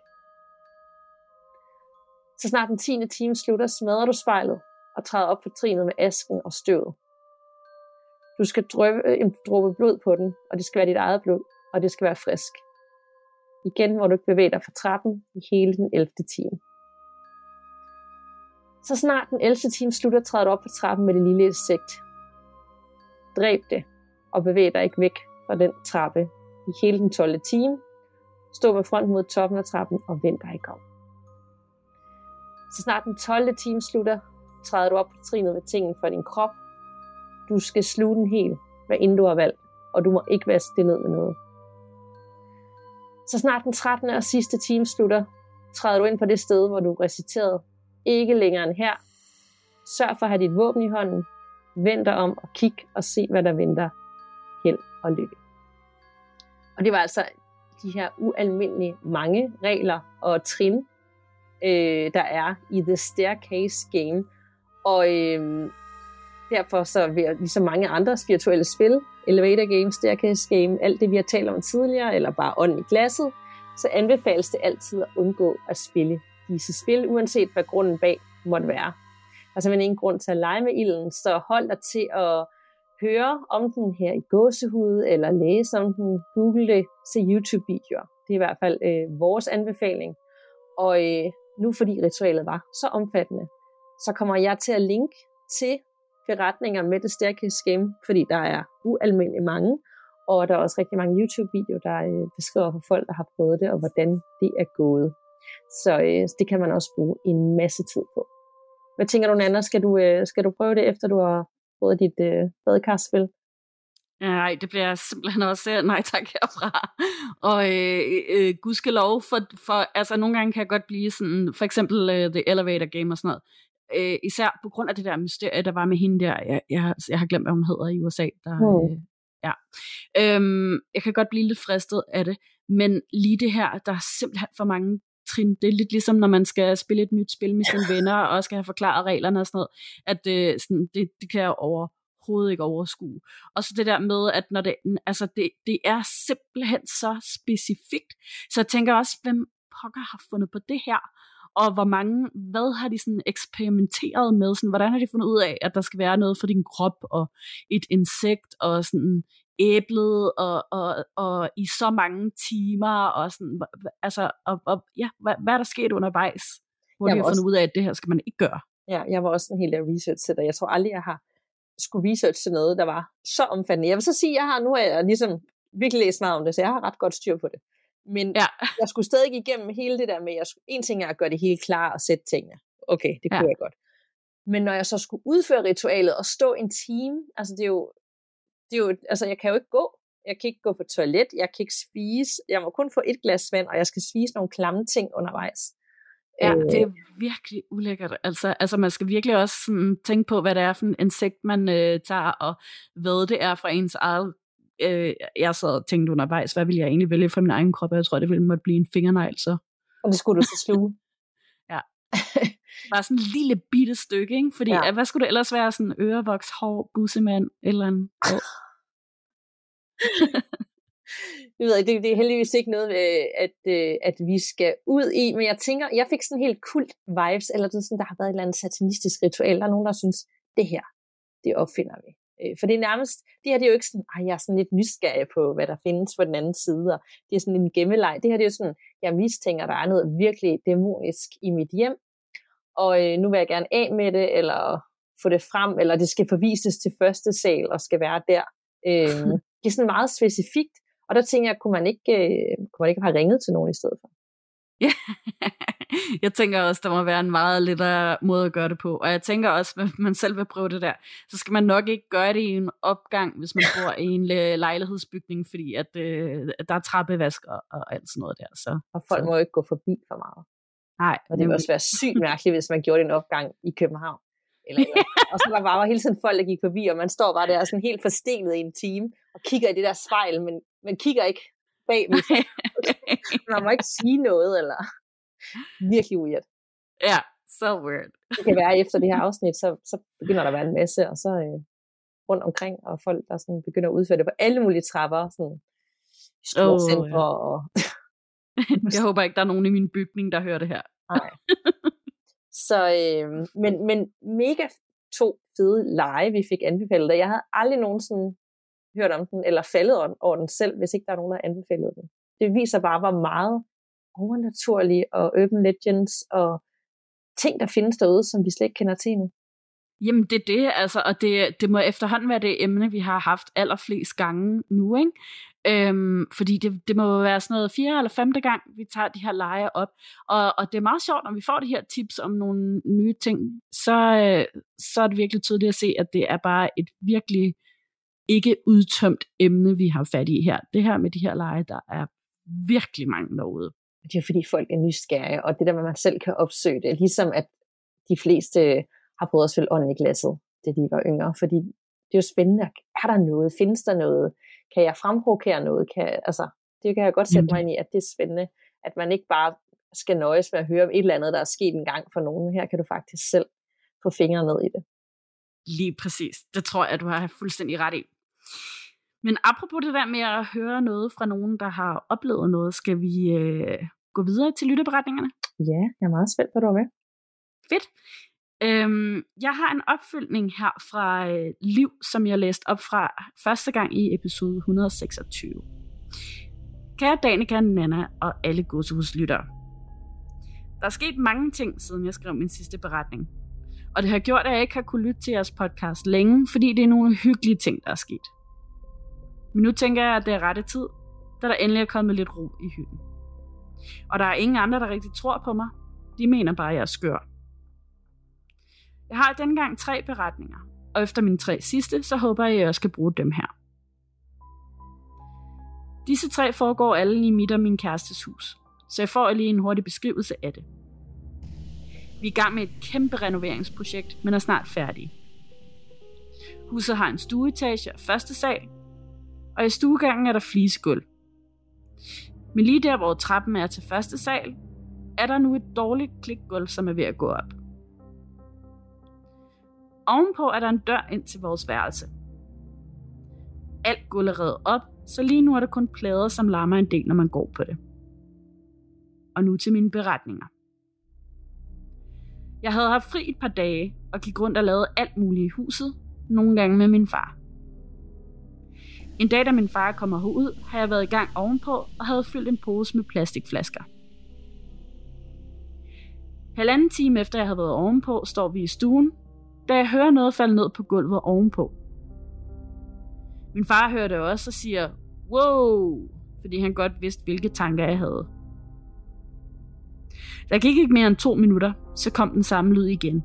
Så snart den 10. time slutter, smadrer du spejlet og træder op på trinet med asken og støvet. Du skal drøbe øh, en dråbe blod på den, og det skal være dit eget blod, og det skal være frisk. Igen må du ikke bevæge dig fra trappen i hele den 11. time. Så snart den 11. time slutter, træder du op på trappen med det lille insekt. Dræb det, og bevæg dig ikke væk fra den trappe i hele den 12. time. Stå med front mod toppen af trappen og vent dig ikke om. Så snart den 12. time slutter, træder du op på trinet med tingene for din krop. Du skal sluge den helt, hvad end du har valgt, og du må ikke vaske det ned med noget. Så snart den 13. og sidste time slutter, træder du ind på det sted, hvor du reciterede ikke længere end her. Sørg for at have dit våben i hånden. Vend dig om og kig og se, hvad der venter. Held og lykke. Og det var altså de her ualmindelige mange regler og trin, øh, der er i The Staircase Game. Og øh, derfor så vil jeg, ligesom mange andre spirituelle spil, Elevator Game, Staircase Game, alt det vi har talt om tidligere, eller bare ånden i glasset, så anbefales det altid at undgå at spille disse spil, uanset hvad grunden bag måtte være. Der er simpelthen ingen grund til at lege med ilden, så hold dig til at høre om den her i gåsehud, eller læse om den, google det, se YouTube-videoer. Det er i hvert fald øh, vores anbefaling. Og øh, nu fordi ritualet var så omfattende, så kommer jeg til at linke til beretninger med det Staircase Game, fordi der er ualmindeligt mange, og der er også rigtig mange YouTube-videoer, der øh, beskriver for folk, der har prøvet det, og hvordan det er gået. Så øh, det kan man også bruge en masse tid på. Hvad tænker du, Nana? Skal du, øh, skal du prøve det, efter du har prøvet dit øh, badekarspil? Nej, det bliver simpelthen også nej tak herfra. Og øh, øh, gudskelov, for, for altså nogle gange kan jeg godt blive sådan, for eksempel øh, The Elevator Game og sådan noget, øh, især på grund af det der mysterie, der var med hende der, jeg, jeg, jeg har glemt, hvad hun hedder i USA, der, mm. øh, ja. Øhm, jeg kan godt blive lidt fristet af det, men lige det her, der er simpelthen for mange trin. Det er lidt ligesom, når man skal spille et nyt spil med sine venner, og skal have forklaret reglerne og sådan noget, at øh, sådan, det, det kan jeg overhovedet ikke overskue. Og så det der med, at når det, altså det, det er simpelthen så specifikt, så jeg tænker også, hvem pokker har fundet på det her? Og hvor mange, hvad har de sådan eksperimenteret med, sådan, hvordan har de fundet ud af, at der skal være noget for din krop, og et insekt, og sådan æblet, og, og, og i så mange timer, og sådan, altså, og, og ja, hvad, hvad er der sket undervejs, hvor de har fundet ud af, at det her skal man ikke gøre? Ja, jeg var også en hel del research til det. Jeg tror aldrig, jeg har skulle research til noget, der var så omfattende. Jeg vil så sige, at jeg har nu er jeg ligesom virkelig læst meget om det, så jeg har ret godt styr på det. Men ja. jeg skulle stadig igennem hele det der med, at en ting er at gøre det helt klar og sætte tingene. Okay, det kunne ja. jeg godt. Men når jeg så skulle udføre ritualet og stå en time, altså det er jo, det er jo, altså jeg kan jo ikke gå. Jeg kan ikke gå på toilet, jeg kan ikke spise, jeg må kun få et glas vand, og jeg skal spise nogle klamme ting undervejs. Ja, øh. det er virkelig ulækkert. Altså, altså man skal virkelig også sådan, tænke på, hvad det er for en insekt, man øh, tager, og hvad det er for ens eget øh, jeg sad og tænkte undervejs, hvad ville jeg egentlig vælge for min egen krop, og jeg tror, det ville måtte blive en fingernegl, så. Og det skulle du så sluge? [laughs] ja. Bare sådan en lille bitte stykke, ikke? Fordi, ja. hvad skulle det ellers være? Sådan ørevoks, hår, bussemand, eller en... [laughs] jeg ved det, det er heldigvis ikke noget, øh, at, øh, at vi skal ud i, men jeg tænker, jeg fik sådan helt kult vibes, eller sådan, der har været et eller andet satanistisk ritual, der er nogen, der synes, det her, det opfinder vi. Øh, for det er nærmest, det her det er jo ikke sådan, at jeg er sådan lidt nysgerrig på, hvad der findes på den anden side, og det er sådan en gemmeleg. Det her det er jo sådan, jeg mistænker, der er noget virkelig dæmonisk i mit hjem, og øh, nu vil jeg gerne af med det, eller få det frem, eller det skal forvises til første sal og skal være der. Øh, [laughs] det er sådan meget specifikt, og der tænker jeg, kunne man ikke, øh, kunne man ikke have ringet til nogen i stedet for? Ja, [laughs] jeg tænker også, der må være en meget lettere måde at gøre det på. Og jeg tænker også, [laughs] hvis man selv vil prøve det der, så skal man nok ikke gøre det i en opgang, hvis man bor i en lejlighedsbygning, fordi at, øh, der er trappevask og, og alt sådan noget der. Så, og folk så. må ikke gå forbi for meget. Nej. Og det vil også være sygt mærkeligt, hvis man gjorde det en opgang i København. Eller, eller. og så var der bare hele tiden folk, der gik forbi, og man står bare der sådan helt forstenet i en time, og kigger i det der spejl, men man kigger ikke bag [laughs] man må ikke sige noget, eller virkelig weird. Ja, så so weird. det kan være, efter det her [laughs] afsnit, så, så begynder der at være en masse, og så øh, rundt omkring, og folk, der sådan begynder at udføre det på alle mulige trapper, sådan store oh, centre, ja. og [laughs] jeg håber ikke, der er nogen i min bygning, der hører det her. Nej. [laughs] Så, øh, men, men mega to fede lege, vi fik anbefalet. Jeg havde aldrig nogensinde hørt om den, eller faldet over den selv, hvis ikke der er nogen, der anbefalet den. Det viser bare, hvor meget overnaturlige og urban legends og ting, der findes derude, som vi slet ikke kender til nu. Jamen det er det, altså, og det, det må efterhånden være det emne, vi har haft allerflest gange nu, ikke? Øhm, fordi det, det må være sådan noget fjerde eller femte gang, vi tager de her lege op. Og, og det er meget sjovt, når vi får de her tips om nogle nye ting, så, øh, så er det virkelig tydeligt at se, at det er bare et virkelig ikke udtømt emne, vi har fat i her. Det her med de her lege, der er virkelig mange derude. Det er fordi folk er nysgerrige, og det der med, at man selv kan opsøge det, ligesom at de fleste har prøvet at spille ånden i glasset, da de var yngre, fordi det er jo spændende. Er der noget? Findes der noget? Kan jeg fremprovokere noget? Kan, altså, det kan jeg godt sætte mig ind i, at det er spændende, at man ikke bare skal nøjes med at høre om et eller andet, der er sket en gang for nogen. Her kan du faktisk selv få fingrene ned i det. Lige præcis. Det tror jeg, du har fuldstændig ret i. Men apropos det der med at høre noget fra nogen, der har oplevet noget, skal vi øh, gå videre til lytteberetningerne? Ja, jeg er meget spændt på, at du er med. Fedt. Øhm, jeg har en opfølgning her fra øh, Liv, som jeg læste op fra første gang i episode 126. Kære Danika, Nana og alle godsehuslyttere. Der er sket mange ting, siden jeg skrev min sidste beretning. Og det har gjort, at jeg ikke har kunne lytte til jeres podcast længe, fordi det er nogle hyggelige ting, der er sket. Men nu tænker jeg, at det er rette tid, da der endelig er kommet lidt ro i hytten. Og der er ingen andre, der rigtig tror på mig. De mener bare, at jeg er skør. Jeg har denne gang tre beretninger, og efter mine tre sidste, så håber jeg, at jeg også kan bruge dem her. Disse tre foregår alle i mit og min kærestes hus, så jeg får lige en hurtig beskrivelse af det. Vi er i gang med et kæmpe renoveringsprojekt, men er snart færdige. Huset har en stueetage og første sal, og i stuegangen er der flisegulv. Men lige der, hvor trappen er til første sal, er der nu et dårligt klikgulv, som er ved at gå op. Ovenpå er der en dør ind til vores værelse. Alt gulv er reddet op, så lige nu er der kun plader, som larmer en del, når man går på det. Og nu til mine beretninger. Jeg havde haft fri et par dage og gik rundt og lavede alt muligt i huset, nogle gange med min far. En dag, da min far kommer herud, har jeg været i gang ovenpå og havde fyldt en pose med plastikflasker. Halvanden time efter jeg havde været ovenpå, står vi i stuen, da jeg hører noget falde ned på gulvet ovenpå. Min far hører det også og siger, wow, fordi han godt vidste, hvilke tanker jeg havde. Der gik ikke mere end to minutter, så kom den samme lyd igen.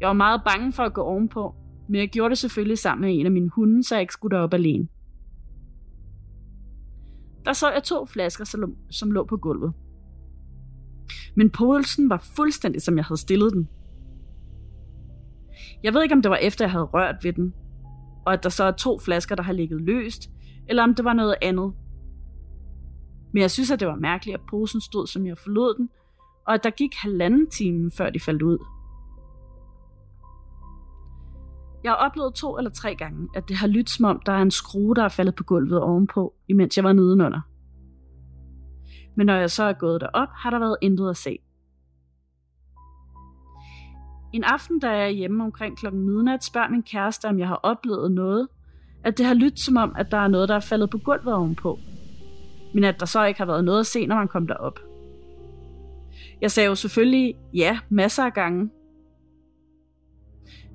Jeg var meget bange for at gå ovenpå, men jeg gjorde det selvfølgelig sammen med en af mine hunde, så jeg ikke skulle derop alene. Der så jeg to flasker, som lå på gulvet. Men podelsen var fuldstændig, som jeg havde stillet den. Jeg ved ikke, om det var efter, jeg havde rørt ved den, og at der så er to flasker, der har ligget løst, eller om det var noget andet. Men jeg synes, at det var mærkeligt, at posen stod, som jeg forlod den, og at der gik halvanden time, før de faldt ud. Jeg har oplevet to eller tre gange, at det har lyttet som om, der er en skrue, der er faldet på gulvet ovenpå, imens jeg var nedenunder. Men når jeg så er gået derop, har der været intet at se. En aften, da jeg er hjemme omkring klokken midnat, spørger min kæreste, om jeg har oplevet noget, at det har lyttet som om, at der er noget, der er faldet på gulvet ovenpå. Men at der så ikke har været noget at se, når man kom derop. Jeg sagde jo selvfølgelig ja masser af gange.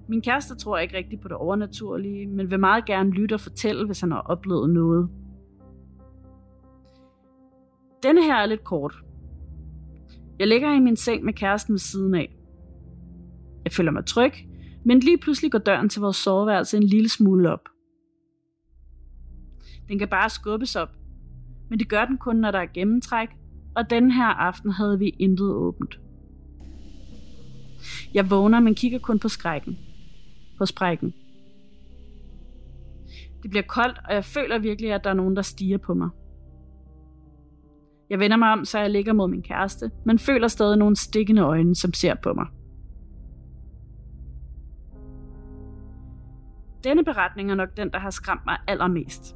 Min kæreste tror ikke rigtigt på det overnaturlige, men vil meget gerne lytte og fortælle, hvis han har oplevet noget. Denne her er lidt kort. Jeg ligger i min seng med kæresten ved siden af. Jeg føler mig tryg, men lige pludselig går døren til vores soveværelse en lille smule op. Den kan bare skubbes op, men det gør den kun, når der er gennemtræk, og den her aften havde vi intet åbent. Jeg vågner, men kigger kun på skrækken. På sprækken. Det bliver koldt, og jeg føler virkelig, at der er nogen, der stiger på mig. Jeg vender mig om, så jeg ligger mod min kæreste, men føler stadig nogle stikkende øjne, som ser på mig. Denne beretning er nok den, der har skræmt mig allermest.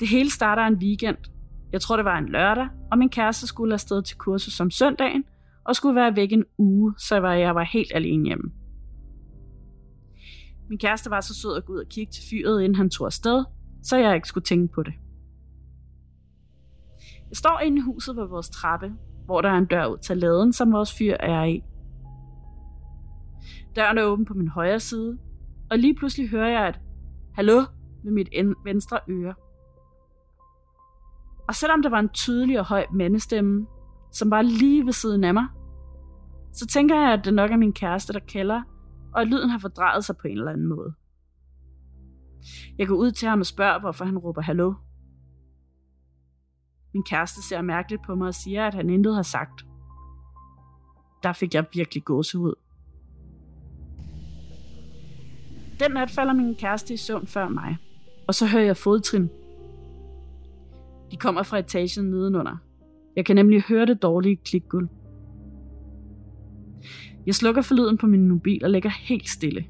Det hele starter en weekend. Jeg tror, det var en lørdag, og min kæreste skulle afsted til kursus om søndagen, og skulle være væk en uge, så jeg var helt alene hjemme. Min kæreste var så sød at gå ud og kigge til fyret, inden han tog afsted, så jeg ikke skulle tænke på det. Jeg står inde i huset ved vores trappe, hvor der er en dør ud til laden, som vores fyr er i. Døren er åben på min højre side, og lige pludselig hører jeg et hallo ved mit venstre øre. Og selvom der var en tydelig og høj mandestemme, som var lige ved siden af mig, så tænker jeg, at det nok er min kæreste, der kalder, og at lyden har fordrejet sig på en eller anden måde. Jeg går ud til ham og spørger, hvorfor han råber hallo. Min kæreste ser mærkeligt på mig og siger, at han intet har sagt. Der fik jeg virkelig gåsehud. Den nat falder min kæreste i søvn før mig, og så hører jeg fodtrin. De kommer fra etagen nedenunder. Jeg kan nemlig høre det dårlige klikgulv. Jeg slukker for lyden på min mobil og lægger helt stille.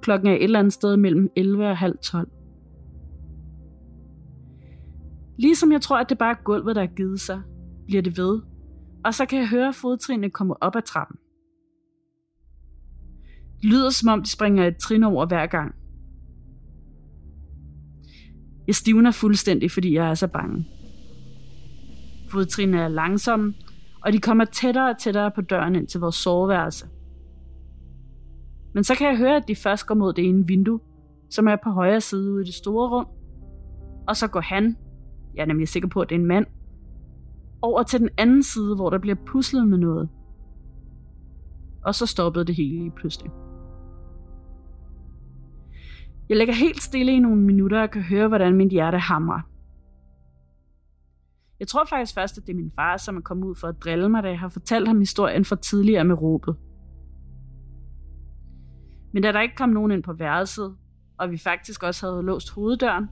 Klokken er et eller andet sted mellem 11 og halv 12. Ligesom jeg tror, at det bare er gulvet, der er givet sig, bliver det ved, og så kan jeg høre fodtrinene komme op ad trappen. Det lyder som om, de springer et trin over hver gang. Jeg stivner fuldstændig, fordi jeg er så bange. Fodtrinene er langsomme, og de kommer tættere og tættere på døren ind til vores soveværelse. Men så kan jeg høre, at de først går mod det ene vindue, som er på højre side ude i det store rum, og så går han, jeg er nemlig sikker på, at det er en mand, over til den anden side, hvor der bliver puslet med noget. Og så stoppede det hele pludselig. Jeg ligger helt stille i nogle minutter og kan høre, hvordan mit hjerte hamrer. Jeg tror faktisk først, at det er min far, som er kommet ud for at drille mig, da jeg har fortalt ham historien fra tidligere med råbet. Men da der ikke kom nogen ind på værelset, og vi faktisk også havde låst hoveddøren,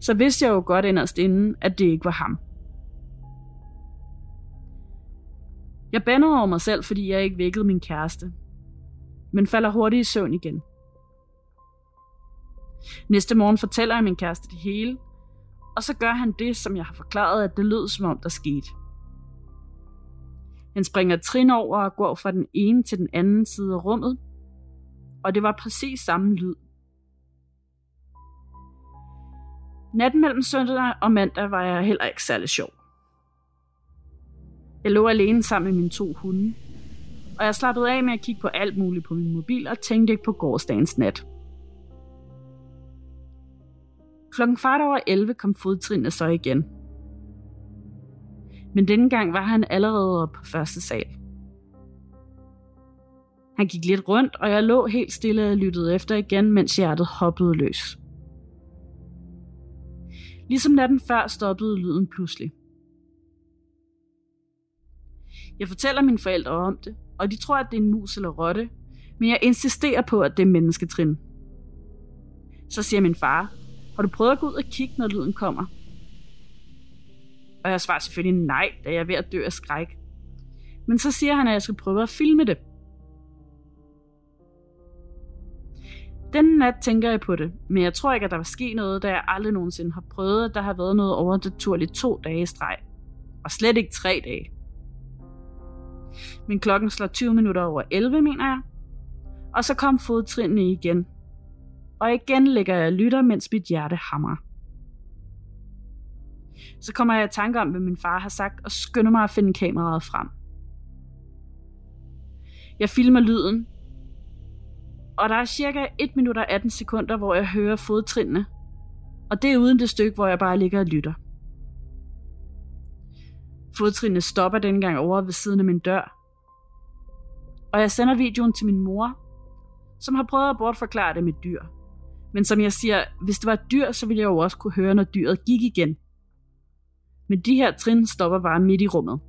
så vidste jeg jo godt inderst inden, at det ikke var ham. Jeg bander over mig selv, fordi jeg ikke vækkede min kæreste, men falder hurtigt i søvn igen. Næste morgen fortæller jeg min kæreste det hele, og så gør han det, som jeg har forklaret, at det lød som om der skete. Han springer trin over og går fra den ene til den anden side af rummet, og det var præcis samme lyd. Natten mellem søndag og mandag var jeg heller ikke særlig sjov. Jeg lå alene sammen med mine to hunde, og jeg slappede af med at kigge på alt muligt på min mobil og tænkte ikke på gårdsdagens nat. Klokken kvart over 11 kom fodtrinene så igen. Men denne gang var han allerede på første sal. Han gik lidt rundt, og jeg lå helt stille og lyttede efter igen, mens hjertet hoppede løs. Ligesom natten før stoppede lyden pludselig. Jeg fortæller mine forældre om det, og de tror, at det er en mus eller rotte, men jeg insisterer på, at det er mennesketrin. Så siger min far, har du prøvet at gå ud og kigge, når lyden kommer? Og jeg svarer selvfølgelig nej, da jeg er ved at dø af skræk. Men så siger han, at jeg skal prøve at filme det. Den nat tænker jeg på det, men jeg tror ikke, at der var ske noget, da jeg aldrig nogensinde har prøvet, at der har været noget overnaturligt to dage i streg. Og slet ikke tre dage. Min klokken slår 20 minutter over 11, mener jeg. Og så kom fodtrinene igen. Og igen ligger jeg og lytter, mens mit hjerte hammer. Så kommer jeg i tanke om, hvad min far har sagt, og skynder mig at finde kameraet frem. Jeg filmer lyden, og der er cirka 1 minut og 18 sekunder, hvor jeg hører fodtrinene. Og det er uden det stykke, hvor jeg bare ligger og lytter. Fodtrinene stopper dengang over ved siden af min dør. Og jeg sender videoen til min mor, som har prøvet at bortforklare det med dyr. Men som jeg siger, hvis det var et dyr, så ville jeg jo også kunne høre, når dyret gik igen. Men de her trin stopper bare midt i rummet.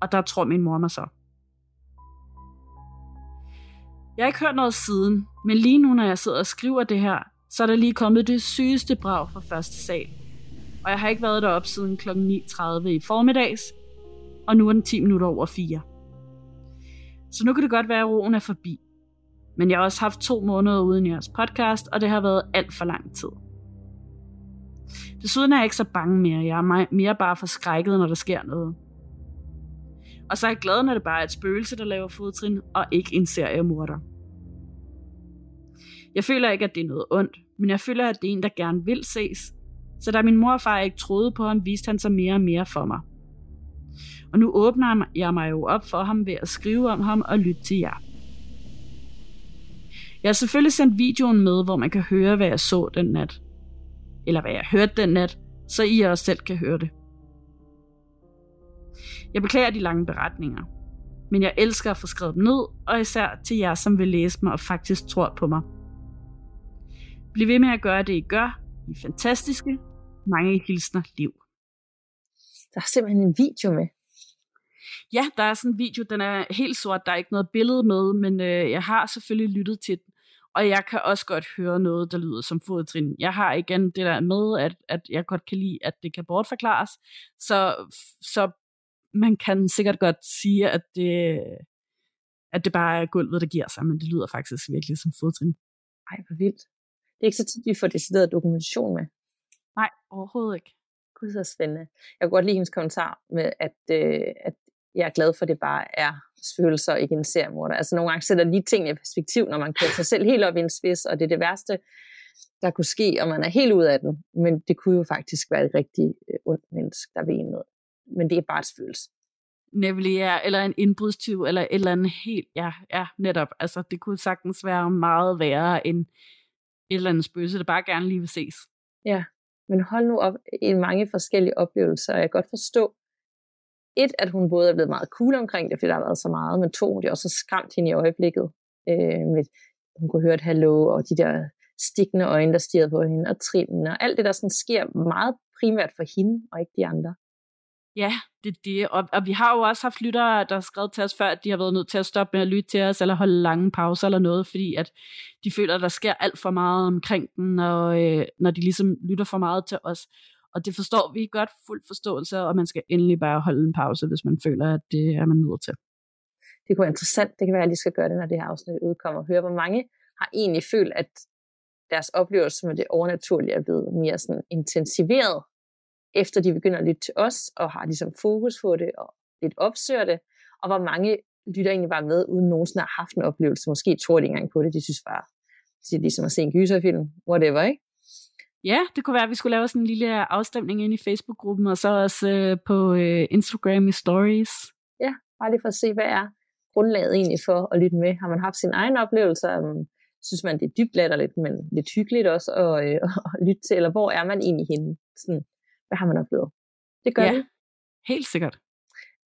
Og der tror min mor mig så. Jeg har ikke hørt noget siden, men lige nu, når jeg sidder og skriver det her, så er der lige kommet det sygeste brag fra første sal. Og jeg har ikke været deroppe siden kl. 9.30 i formiddags, og nu er den 10 minutter over 4. Så nu kan det godt være, at roen er forbi. Men jeg har også haft to måneder uden jeres podcast, og det har været alt for lang tid. Desuden er jeg ikke så bange mere. Jeg er mere bare forskrækket, når der sker noget. Og så er jeg glad, når det bare er et spøgelse, der laver fodtrin, og ikke en seriemorder. Jeg føler ikke, at det er noget ondt, men jeg føler, at det er en, der gerne vil ses. Så da min mor og far ikke troede på ham, viste han sig mere og mere for mig. Og nu åbner jeg mig jo op for ham ved at skrive om ham og lytte til jer. Jeg har selvfølgelig sendt videoen med, hvor man kan høre, hvad jeg så den nat. Eller hvad jeg hørte den nat, så I også selv kan høre det. Jeg beklager de lange beretninger, men jeg elsker at få skrevet dem ned, og især til jer, som vil læse mig og faktisk tror på mig. Bliv ved med at gøre det, I gør. I er fantastiske. Mange hilsner, Liv. Der er simpelthen en video med. Ja, der er sådan en video, den er helt sort, der er ikke noget billede med, men øh, jeg har selvfølgelig lyttet til den. Og jeg kan også godt høre noget, der lyder som fodtrin. Jeg har igen det der med, at, at jeg godt kan lide, at det kan bortforklares. Så, så man kan sikkert godt sige, at det, at det bare er gulvet, der giver sig, men det lyder faktisk virkelig som fodtrin. Ej, hvor vildt. Det er ikke så tit, vi får decideret dokumentation med. Nej, overhovedet ikke. Gud, så spændende. Jeg kan godt lide hendes kommentar med, at, øh, at jeg er glad for, at det bare er følelser, ikke en seriemorder. Altså nogle gange sætter lige tingene i perspektiv, når man kører sig selv helt op i en spids, og det er det værste, der kunne ske, og man er helt ud af den. Men det kunne jo faktisk være et rigtig øh, ondt menneske, der en noget. Men det er bare et følelse. Nemlig, ja, eller en indbrudstyv, eller et eller andet helt, ja, ja, netop. Altså, det kunne sagtens være meget værre end et eller andet spøgelse, der bare gerne lige vil ses. Ja, Men hold nu op i mange forskellige oplevelser, og jeg kan godt forstå, et, at hun både er blevet meget cool omkring det, fordi der har været så meget, men to, det er også skræmt hende i øjeblikket. Øh, med, hun kunne høre et hallo, og de der stikkende øjne, der stirrede på hende, og trinene, og alt det, der sådan sker meget primært for hende, og ikke de andre. Ja, det er det. Og, og vi har jo også haft lyttere, der har skrevet til os før, at de har været nødt til at stoppe med at lytte til os, eller holde lange pauser eller noget, fordi at de føler, at der sker alt for meget omkring den, og, øh, når de ligesom lytter for meget til os. Og det forstår vi godt fuld forståelse, og man skal endelig bare holde en pause, hvis man føler, at det er man nødt til. Det kunne være interessant. Det kan være, at jeg lige skal gøre det, når det her afsnit udkommer. Høre, hvor mange har egentlig følt, at deres oplevelse med det overnaturlige er blevet mere sådan intensiveret, efter de begynder at lytte til os, og har ligesom fokus på det, og lidt opsøger det, og hvor mange lytter egentlig bare med, uden nogensinde har haft en oplevelse. Måske tror de ikke engang på det, de synes bare, det er ligesom at se en gyserfilm, whatever, ikke? Ja, det kunne være, at vi skulle lave sådan en lille afstemning ind i Facebook-gruppen, og så også øh, på øh, Instagram i stories. Ja, bare lige for at se, hvad er grundlaget egentlig for at lytte med. Har man haft sin egen oplevelse? Um, synes man, det er dybt latterligt, men lidt hyggeligt også at, øh, [laughs] at lytte til? Eller hvor er man egentlig henne? Sådan, hvad har man oplevet? Det gør ja, det. helt sikkert.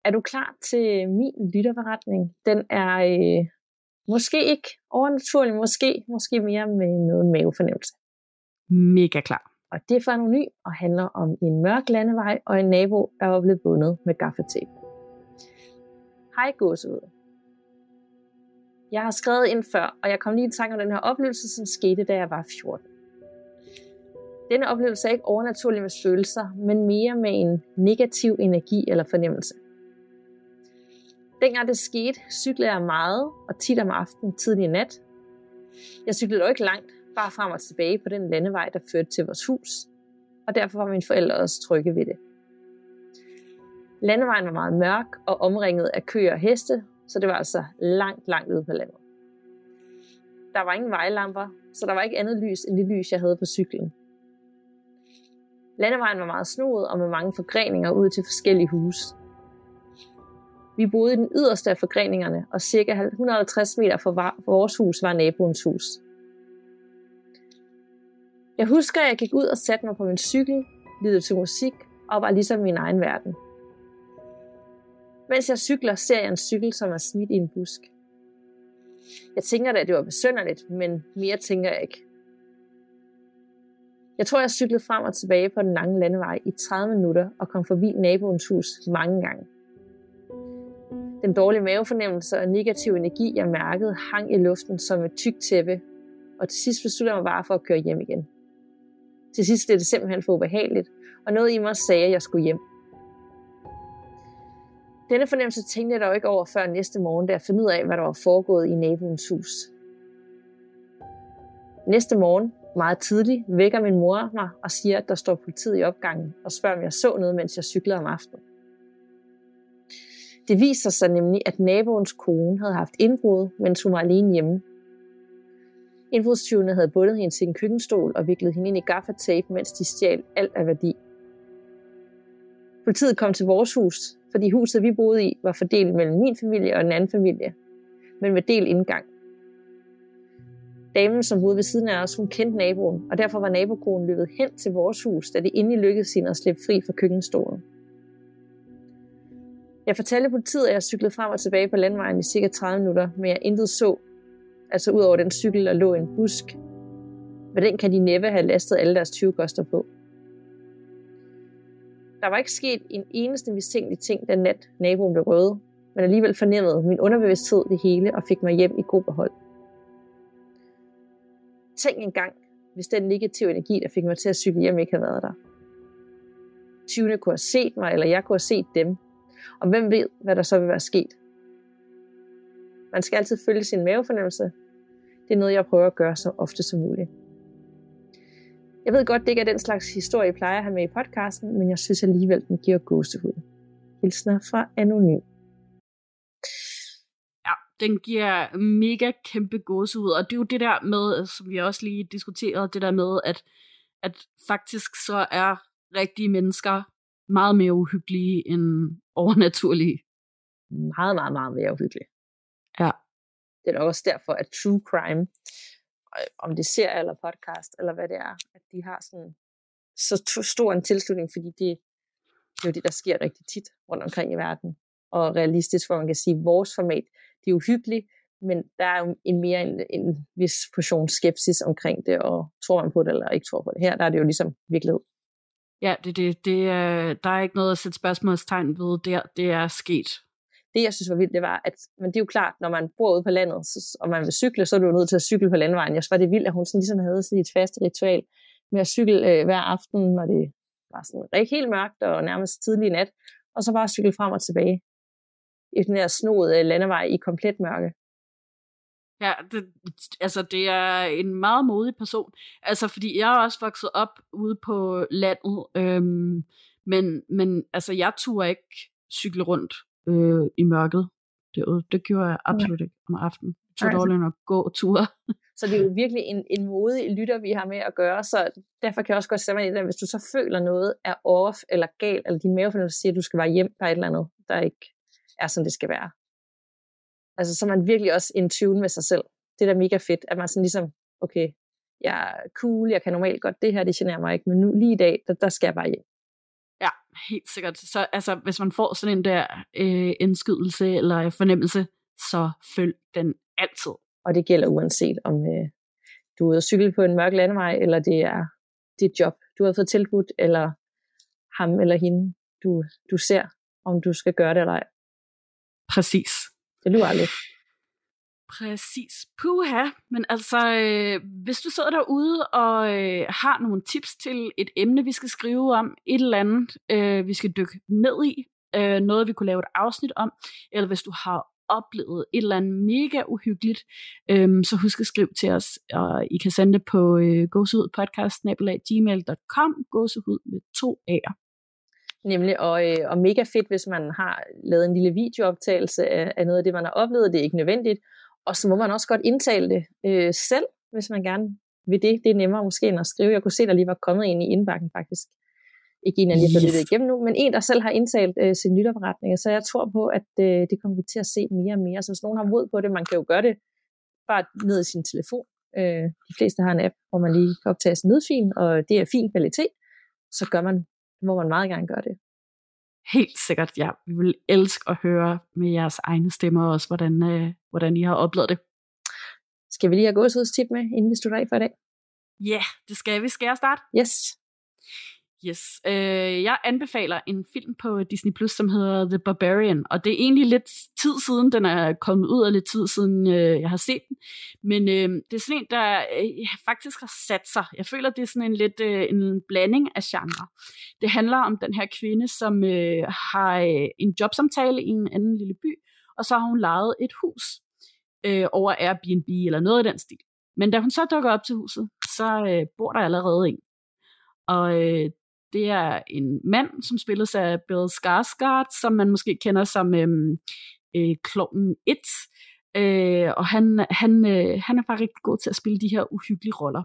Er du klar til min lytterberetning? Den er øh, måske ikke overnaturlig, måske, måske mere med noget mavefornemmelse mega klar. Og det er for anonym og handler om en mørk landevej og en nabo, der var blevet bundet med gaffetape. Hej gåsehud. Jeg har skrevet ind før, og jeg kom lige i tanke om den her oplevelse, som skete, da jeg var 14. Denne oplevelse er ikke overnaturlig med følelser, men mere med en negativ energi eller fornemmelse. Dengang det skete, cyklede jeg meget og tit om aftenen tidlig i nat. Jeg cyklede dog ikke langt, bare frem og tilbage på den landevej, der førte til vores hus, og derfor var mine forældre også trygge ved det. Landevejen var meget mørk og omringet af køer og heste, så det var altså langt, langt ude på landet. Der var ingen vejlamper, så der var ikke andet lys end det lys, jeg havde på cyklen. Landevejen var meget snoet og med mange forgreninger ud til forskellige huse. Vi boede i den yderste af forgreningerne, og cirka 150 meter fra vores hus var naboens hus. Jeg husker, at jeg gik ud og satte mig på min cykel, lyttede til musik og var ligesom min egen verden. Mens jeg cykler, ser jeg en cykel, som er smidt i en busk. Jeg tænker da, at det var besønderligt, men mere tænker jeg ikke. Jeg tror, jeg cyklede frem og tilbage på den lange landevej i 30 minutter og kom forbi naboens hus mange gange. Den dårlige mavefornemmelse og negativ energi, jeg mærkede, hang i luften som et tykt tæppe, og til sidst besluttede jeg mig bare for at køre hjem igen. Til sidst blev det simpelthen for ubehageligt, og noget i mig sagde, at jeg skulle hjem. Denne fornemmelse tænkte jeg dog ikke over før næste morgen, da jeg fandt ud af, hvad der var foregået i naboens hus. Næste morgen, meget tidligt, vækker min mor mig og siger, at der står politiet i opgangen og spørger, om jeg så noget, mens jeg cyklede om aftenen. Det viser sig nemlig, at naboens kone havde haft indbrud, mens hun var alene hjemme, Indbrudstyvene havde bundet hende til en køkkenstol og viklet hende ind i gaffatape, mens de stjal alt af værdi. Politiet kom til vores hus, fordi huset vi boede i var fordelt mellem min familie og en anden familie, men med del indgang. Damen, som boede ved siden af os, hun kendte naboen, og derfor var nabokonen løbet hen til vores hus, da det endelig lykkedes hende at slippe fri fra køkkenstolen. Jeg fortalte politiet, at jeg cyklede frem og tilbage på landvejen i cirka 30 minutter, men jeg intet så Altså ud over den cykel, der lå i en busk. Men den kan de næppe have lastet alle deres 20 koster på. Der var ikke sket en eneste mistænkelig ting, den nat naboen blev røde, men alligevel fornemmede min underbevidsthed det hele og fik mig hjem i god behold. Tænk engang, hvis den negative energi, der fik mig til at cykle hjem, ikke havde været der. Tyvene kunne have set mig, eller jeg kunne have set dem. Og hvem ved, hvad der så vil være sket. Man skal altid følge sin mavefornemmelse. Det er noget, jeg prøver at gøre så ofte som muligt. Jeg ved godt, det ikke er den slags historie, jeg plejer at have med i podcasten, men jeg synes alligevel, den giver gåsehud. Hilsner fra Anonym. Ja, den giver mega kæmpe gåsehud, og det er jo det der med, som vi også lige diskuterede, det der med, at, at faktisk så er rigtige mennesker meget mere uhyggelige end overnaturlige. Meget, meget, meget mere uhyggelige. Ja. Det er også derfor, at true crime, øh, om det ser eller podcast, eller hvad det er, at de har sådan så stor en tilslutning, fordi det, det er jo det, der sker rigtig tit rundt omkring i verden. Og realistisk, hvor man kan sige, at vores format, det er uhyggeligt, men der er jo en mere en, en vis portion skepsis omkring det, og tror man på det eller ikke tror på det. Her der er det jo ligesom virkelighed. Ja, det, det, det, der er ikke noget at sætte spørgsmålstegn ved. der. det er sket. Det, jeg synes var vildt, det var, at men det er jo klart, når man bor ude på landet, så, og man vil cykle, så er du nødt til at cykle på landvejen. Jeg synes var det vildt, at hun sådan ligesom havde sådan et fast ritual med at cykle øh, hver aften, når det var sådan rigtig helt mørkt og nærmest tidlig nat, og så bare cykle frem og tilbage i den her snoede øh, landevej i komplet mørke. Ja, det, altså det er en meget modig person. Altså fordi jeg er også vokset op ude på landet, øhm, men, men altså jeg turde ikke cykle rundt øh, i mørket derude. Det gjorde jeg absolut ja. ikke om aftenen. Det tog dårligt nok gå ture. [laughs] så det er jo virkelig en, en modig lytter, vi har med at gøre, så derfor kan jeg også godt sætte mig i det, hvis du så føler noget er off eller galt, eller din mavefornemmelse siger, at du skal være hjem, er et eller andet, der ikke er, som det skal være Altså, så er man virkelig også in tune med sig selv. Det er da mega fedt, at man sådan ligesom, okay, jeg er cool, jeg kan normalt godt det her, det generer mig ikke, men nu lige i dag, der, der skal jeg bare hjem. Ja, helt sikkert. Så altså, hvis man får sådan en der øh, indskydelse eller fornemmelse, så følg den altid. Og det gælder uanset om øh, du er ude at cykle på en mørk landevej, eller det er dit job, du har fået tilbudt, eller ham eller hende, du, du ser, om du skal gøre det eller ej. Præcis. Det lyder aldrig. Præcis. Puha. Men altså, øh, hvis du sidder derude og øh, har nogle tips til et emne, vi skal skrive om, et eller andet, øh, vi skal dykke ned i, øh, noget vi kunne lave et afsnit om, eller hvis du har oplevet et eller andet mega uhyggeligt, øh, så husk at skrive til os, og I kan sende det på øh, gåsehudpodcast.gmail.com, gåsehud med to A'er. Nemlig, og, øh, og mega fedt, hvis man har lavet en lille videooptagelse af, af noget af det, man har oplevet. Det er ikke nødvendigt. Og så må man også godt indtale det øh, selv, hvis man gerne vil det. Det er nemmere måske end at skrive. Jeg kunne se, der lige var kommet ind i indbakken faktisk. Ikke en, jeg lige har yes. det igennem nu, men en, der selv har indtalt øh, sin lytterberetning. Så jeg tror på, at øh, det kommer vi til at se mere og mere. Så hvis nogen har mod på det, man kan jo gøre det bare ned i sin telefon. Øh, de fleste har en app, hvor man lige kan optage sin lydfil, og det er fin kvalitet. Så gør man må man meget gerne gøre det. Helt sikkert, ja. Vi vil elske at høre med jeres egne stemmer også, hvordan, øh, hvordan I har oplevet det. Skal vi lige have gåsehudstip med, inden vi slutter af for i dag? Ja, yeah, det skal vi. Skal jeg starte? Yes. Yes. Øh, jeg anbefaler en film på Disney Plus, som hedder The Barbarian, og det er egentlig lidt tid siden, den er kommet ud, og lidt tid siden øh, jeg har set den. Men øh, det er sådan en, der øh, faktisk har sat sig. Jeg føler, det er sådan en lidt øh, en blanding af genre. Det handler om den her kvinde, som øh, har øh, en jobsamtale i en anden lille by, og så har hun lejet et hus øh, over Airbnb eller noget af den stil. Men da hun så dukker op til huset, så øh, bor der allerede en. Og øh, det er en mand, som spilles af Bill Skarsgård, som man måske kender som øhm, øh, Kloven 1. Øh, og han, han, øh, han er bare rigtig god til at spille de her uhyggelige roller.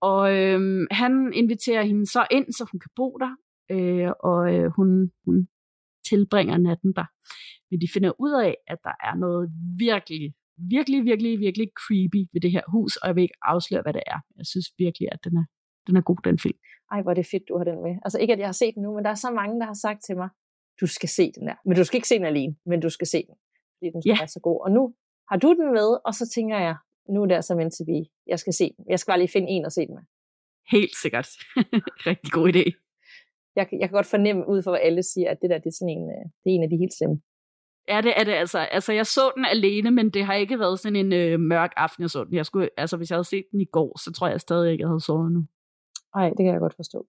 Og øh, han inviterer hende så ind, så hun kan bo der, øh, og øh, hun, hun tilbringer natten der. Men de finder ud af, at der er noget virkelig, virkelig, virkelig, virkelig creepy ved det her hus, og jeg vil ikke afsløre, hvad det er. Jeg synes virkelig, at den er, den er god, den film ej, hvor er det fedt, du har den med. Altså ikke, at jeg har set den nu, men der er så mange, der har sagt til mig, du skal se den der. Men du skal ikke se den alene, men du skal se den, fordi den yeah. være så god. Og nu har du den med, og så tænker jeg, nu er det altså meant to be. Jeg skal se den. Jeg skal bare lige finde en og se den med. Helt sikkert. [laughs] Rigtig god idé. Jeg, jeg kan godt fornemme ud fra, hvad alle siger, at det der det er, sådan en, øh, det er en af de helt slemme. Ja, det er det altså. Altså, jeg så den alene, men det har ikke været sådan en øh, mørk aften, jeg så den. Jeg skulle, altså, hvis jeg havde set den i går, så tror jeg stadig ikke, jeg havde sovet nu. Nej, det kan jeg godt forstå.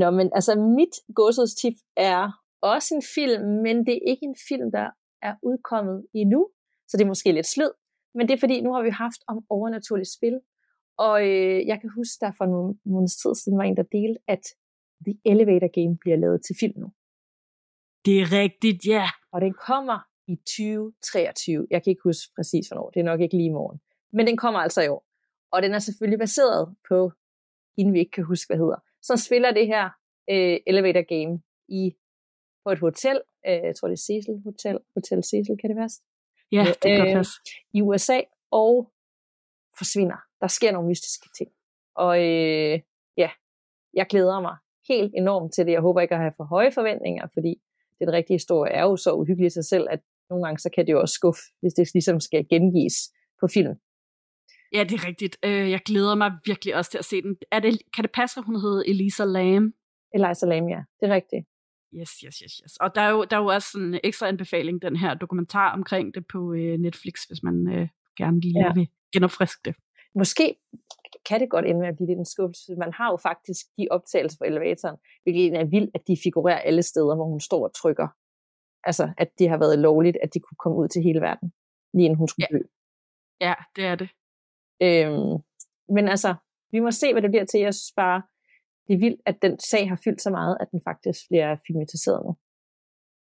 Nå, men altså mit gåsødstip er også en film, men det er ikke en film, der er udkommet endnu, så det er måske lidt slød, men det er fordi, nu har vi haft om overnaturligt spil, og øh, jeg kan huske, der for nogle måneder tid siden var en, der delte, at The Elevator Game bliver lavet til film nu. Det er rigtigt, ja. Og den kommer i 2023. Jeg kan ikke huske præcis hvornår. Det er nok ikke lige i morgen. Men den kommer altså i år. Og den er selvfølgelig baseret på hende vi ikke kan huske, hvad hedder, så spiller det her øh, elevator game i på et hotel, øh, jeg tror det er Cecil Hotel, Hotel Cecil, kan det være? Ja, det kan øh, godt I USA, og forsvinder. Der sker nogle mystiske ting. Og øh, ja, jeg glæder mig helt enormt til det. Jeg håber ikke at have for høje forventninger, fordi den rigtige historie er jo så uhyggelig i sig selv, at nogle gange så kan det jo også skuffe, hvis det ligesom skal gengives på film. Ja, det er rigtigt. Øh, jeg glæder mig virkelig også til at se den. Er det, kan det passe, at hun hedder Elisa Lam? Elisa Lam, ja. Det er rigtigt. Yes, yes, yes, yes. Og der er jo, der er jo også en ekstra anbefaling, den her dokumentar omkring det på øh, Netflix, hvis man øh, gerne lige ja. vil genopfriske det. Måske kan det godt ende med at blive lidt en skuffelse. Man har jo faktisk de optagelser på elevatoren, hvilket er vildt, at de figurerer alle steder, hvor hun står og trykker. Altså, at det har været lovligt, at de kunne komme ud til hele verden, lige inden hun skulle ja. dø. Ja, det er det. Øhm, men altså, vi må se, hvad det bliver til. Jeg synes bare, det er vildt, at den sag har fyldt så meget, at den faktisk bliver filmatiseret nu.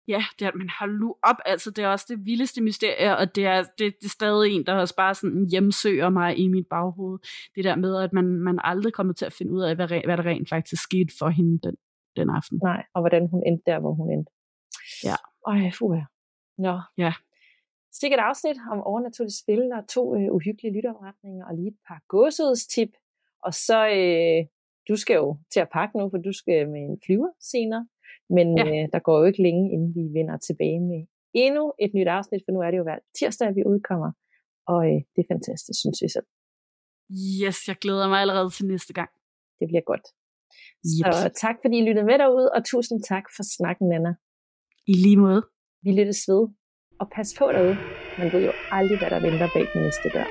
Ja, det er, men hold nu op, altså det er også det vildeste mysterie, og det er, det, det er stadig en, der også bare sådan hjemsøger mig i mit baghoved. Det der med, at man, man aldrig kommer til at finde ud af, hvad, hvad der rent faktisk skete for hende den, den aften. Nej, og hvordan hun endte der, hvor hun endte. Ja. Ej, fuha. Nå. Ja. Sikkert afsnit om overnaturligt spil, og to øh, uhyggelige lytteopretninger, og lige et par gåsødstip. Og så, øh, du skal jo til at pakke nu, for du skal med en flyver senere. Men ja. øh, der går jo ikke længe, inden vi vender tilbage med endnu et nyt afsnit, for nu er det jo hver tirsdag, at vi udkommer. Og øh, det er fantastisk, synes vi selv. Yes, jeg glæder mig allerede til næste gang. Det bliver godt. Yep. Så tak, fordi I lyttede med derude, og tusind tak for snakken, Nana. I lige måde. Vi lyttes ved, og pas på derude. Man ved jo aldrig, hvad der venter bag den næste dør.